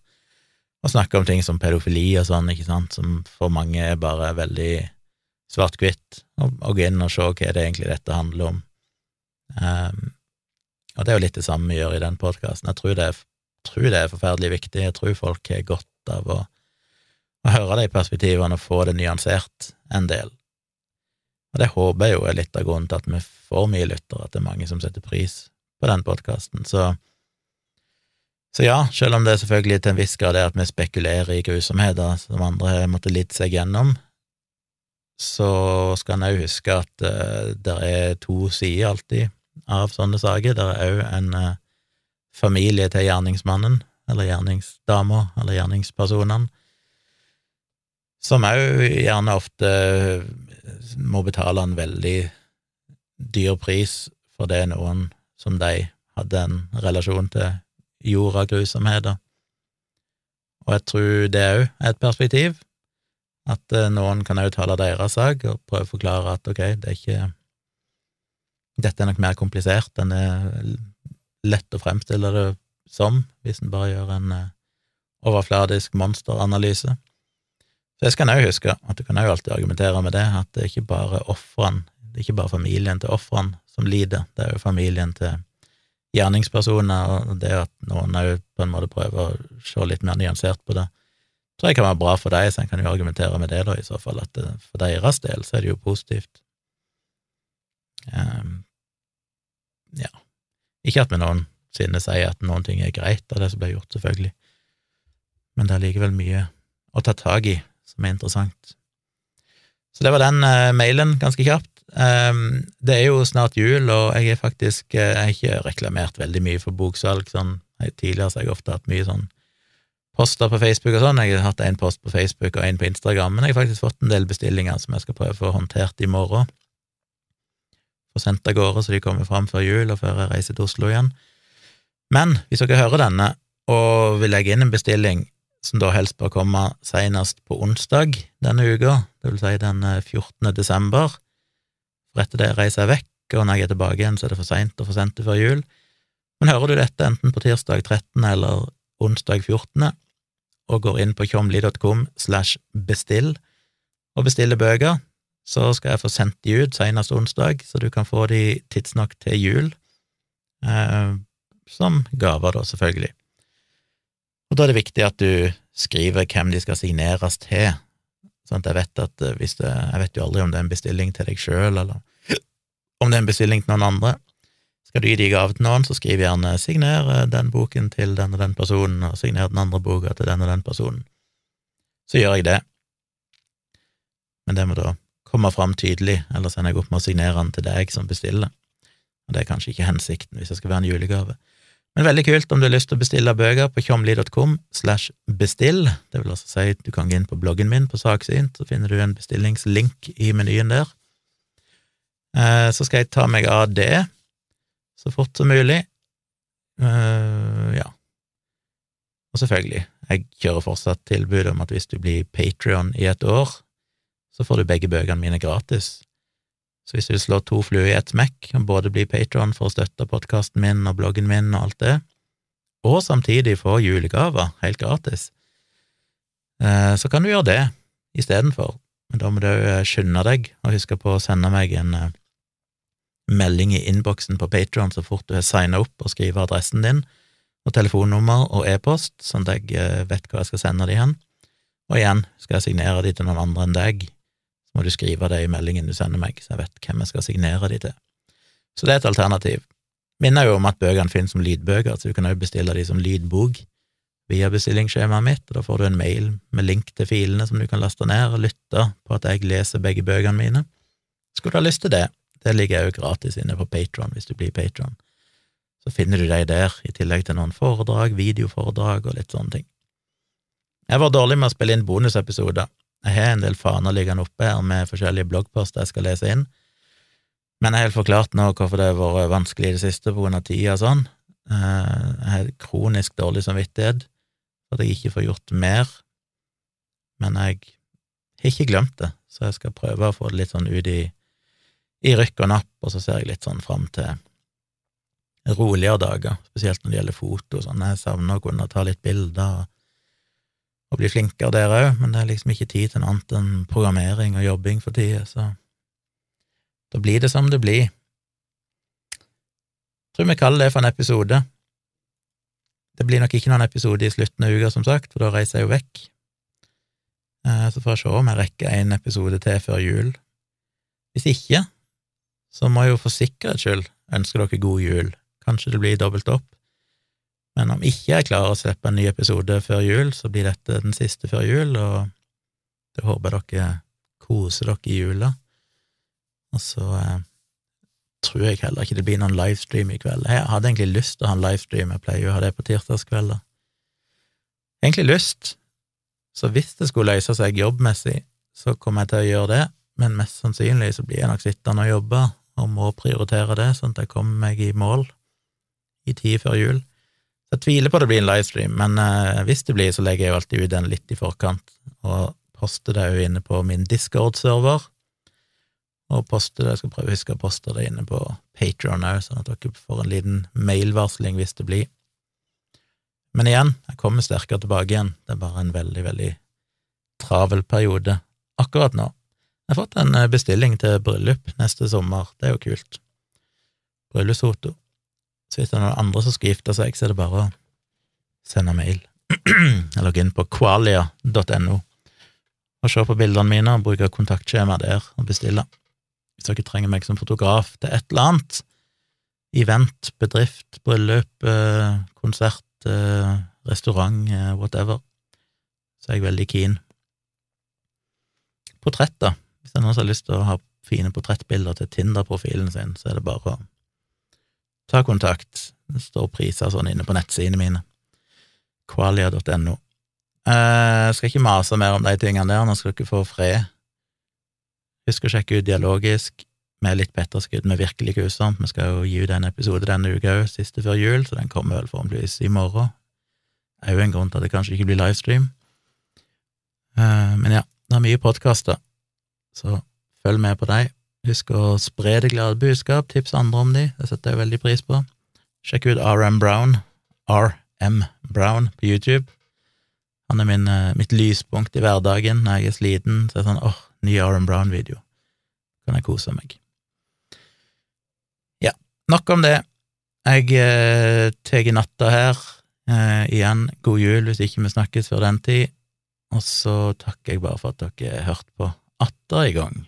og, snakke om ting som pedofili og sånn, ikke sant, som for mange er bare veldig svart-hvitt, og, og, gå inn og se hva det egentlig dette handler om. Um, Og det er jo litt det samme vi gjør i den podkasten. Jeg tror det, er, tror det, er, forferdelig viktig. Jeg tror folk har godt av å, å høre de perspektivene og få det nyansert en del. Og det håper jeg jo er litt av grunnen til at vi får mye lyttere, at det er mange som setter pris på den podkasten. Så, så ja, selv om det er selvfølgelig til en viss grad er at vi spekulerer i grusomheter som andre har måttet lide seg gjennom, så skal en òg huske at uh, det er to sider alltid av sånne saker. Det er òg en eh, familie til gjerningsmannen, eller gjerningsdama, eller gjerningspersonene, som òg gjerne ofte må betale en veldig dyr pris for det noen som de hadde en relasjon til, gjorde av grusomheter. Og jeg tror det òg er et perspektiv, at uh, noen kan òg tale deres sak og prøve å forklare at ok, det er ikke Dette er nok mer komplisert enn det er lett å fremstille det som, hvis en bare gjør en uh, overfladisk monsteranalyse. Så jeg skal òg huske at du kan òg alltid argumentere med det, at det er ikke bare offrene, det er ikke bare familien til ofrene som lider, det er jo familien til gjerningspersoner, og det at noen òg på en måte prøver å se litt mer nyansert på det tror jeg kan være bra for deg, så en kan jo argumentere med det, da, i så fall, at det, for deres del så er det jo positivt. Um, ja. Ikke at vi noensinne sier at noen ting er greit av det som ble gjort, selvfølgelig, men det er likevel mye å ta tak i som er interessant. Så det var den uh, mailen, ganske kjapt. Um, det er jo snart jul, og jeg er faktisk uh, Jeg har ikke reklamert veldig mye for boksalg. sånn, Tidligere har jeg ofte hatt mye sånn poster på Facebook og sånn. Jeg har hatt én post på Facebook og én på Instagram, men jeg har faktisk fått en del bestillinger som jeg skal prøve å få håndtert i morgen. Få sendt av gårde så de kommer fram før jul og før jeg reiser til Oslo igjen. Men hvis dere hører denne og vil legge inn en bestilling som da helst bør komme senest på onsdag denne uka, det vil si den 14. Eh, desember, for etter det reiser jeg vekk, og når jeg er tilbake igjen, så er det for seint å få sendt det før jul. Men hører du dette enten på tirsdag 13. eller onsdag 14., og går inn på tjomli.com slash bestill og bestiller bøker, så skal jeg få sendt de ut senest onsdag, så du kan få de tidsnok til jul, eh, som gaver, da, selvfølgelig. Og da er det viktig at du skriver hvem de skal signeres til, sånn at jeg vet at eh, hvis det Jeg vet jo aldri om det er en bestilling til deg sjøl, eller om det er en bestilling til noen andre. Skal du gi de gave til noen, så skriv gjerne 'signer den boken til den og den personen', og 'signer den andre boka til den og den personen'. Så gjør jeg det. Men det må da komme fram tydelig, ellers ender jeg opp med å signere den til deg som bestiller. Og det er kanskje ikke hensikten hvis det skal være en julegave. Men veldig kult om du har lyst til å bestille bøker på tjomli.com slash bestill. Det vil altså si at du kan gå inn på bloggen min på Saksyn, så finner du en bestillingslink i menyen der. Eh, så skal jeg ta meg av det så fort som mulig. Uh, ja. Og selvfølgelig, jeg kjører fortsatt tilbud om at hvis du blir Patrion i et år, så får du begge bøkene mine gratis. Så hvis du vil slå to fluer i ett smekk, og både bli Patron for å støtte podkasten min og bloggen min og alt det, og samtidig få julegaver helt gratis, uh, så kan du gjøre det istedenfor. Men da må du skynde deg og huske på å sende meg en uh, melding i innboksen på Patron så fort du har signa opp og skriver adressen din og telefonnummer og e-post, sånn at jeg eh, vet hva jeg skal sende de hen. Og igjen, skal jeg signere de til noen andre enn deg, må du skrive det i meldingen du sender meg, så jeg vet hvem jeg skal signere de til. Så det er et alternativ. Minner jo om at bøkene finnes som lydbøker, så du kan også bestille de som lydbok via bestillingsskjemaet mitt, og da får du en mail med link til filene som du kan laste ned og lytte på at jeg leser begge bøkene mine. Skulle du ha lyst til det, det ligger jo gratis inne på Patron hvis du blir patron. Så finner du deg der, i tillegg til noen foredrag, videoforedrag og litt sånne ting. Jeg var dårlig med å spille inn bonusepisoder. Jeg har en del faner liggende oppe her med forskjellige bloggposter jeg skal lese inn, men jeg har helt forklart nå hvorfor det har vært vanskelig i det siste på grunn av tida og sånn. Eh, jeg har kronisk dårlig samvittighet for at jeg ikke får gjort mer, men jeg har ikke glemt det, så jeg skal prøve å få det litt sånn ut i i rykk og napp, og så ser jeg litt sånn fram til roligere dager, spesielt når det gjelder foto og sånn. Jeg savner å kunne ta litt bilder og, og bli flinkere der òg, men det er liksom ikke tid til noe annet enn programmering og jobbing for tida, så da blir det som det blir. Tror vi kaller det for en episode. Det blir nok ikke noen episode i slutten av uka, som sagt, for da reiser jeg jo vekk. Eh, så får jeg se om jeg rekker en episode til før jul. Hvis ikke, så må jeg jo for sikkerhets skyld ønske dere god jul. Kanskje det blir dobbelt opp. Men om ikke jeg klarer å slippe en ny episode før jul, så blir dette den siste før jul, og det håper jeg dere koser dere i jula. Og så eh, tror jeg heller ikke det blir noen livestream i kveld. Jeg hadde egentlig lyst til å ha en livestream, jeg pleier jo å ha det på tirsdagskvelder. Egentlig lyst, så hvis det skulle løse seg jobbmessig, så kommer jeg til å gjøre det, men mest sannsynlig så blir jeg nok sittende og jobbe, og må prioritere det, sånn at jeg kommer meg i mål i tid før jul. Jeg tviler på at det blir en livestream, men uh, hvis det blir, så legger jeg jo alltid ut den litt i forkant, og poster det jo inne på min Discord-server, og poster det, jeg skal prøve å huske å poste det inne på Patron òg, sånn at dere får en liten mailvarsling hvis det blir. Men igjen, jeg kommer sterkere tilbake igjen, det er bare en veldig, veldig travel periode akkurat nå. Jeg har fått en eh, bestilling til bryllup neste sommer, det er jo kult. Bryllupsfoto. Så hvis det er noen andre som skal gifte seg, så er det bare å sende mail. Eller gå inn på qualia.no og se på bildene mine og bruke kontaktskjema der og bestille. Hvis dere trenger meg som fotograf til et eller annet, event, bedrift, bryllup, eh, konsert, eh, restaurant, eh, whatever, så er jeg veldig keen. Portretter. Hvis det er noen som har lyst til å ha fine portrettbilder til Tinder-profilen sin, så er det bare å ta kontakt. Det står priser sånn inne på nettsidene mine. Qualia.no. Jeg eh, skal ikke mase mer om de tingene der, nå skal dere få fred. Husk å sjekke ut Dialogisk med litt Petterskudd med virkelig kusomt. Vi skal jo gi ut en episode denne uka òg, siste før jul, så den kommer vel forhåpentligvis i morgen. Er jo en grunn til at det kanskje ikke blir livestream. Eh, men ja, det er mye podkaster, så følg med på dem. Husk å spre det glade budskap, tips andre om de, det setter jeg veldig pris på. Sjekk ut RM Brown, RM Brown på YouTube. Han er min, eh, mitt lyspunkt i hverdagen når jeg er sliten, så er det sånn åh, ny RM Brown-video. Kan jeg kose meg. Ja, nok om det. Jeg eh, tar natta her. Eh, igjen, god jul hvis ikke vi snakkes før den tid. Og så takker jeg bare for at dere har hørt på atter i gang.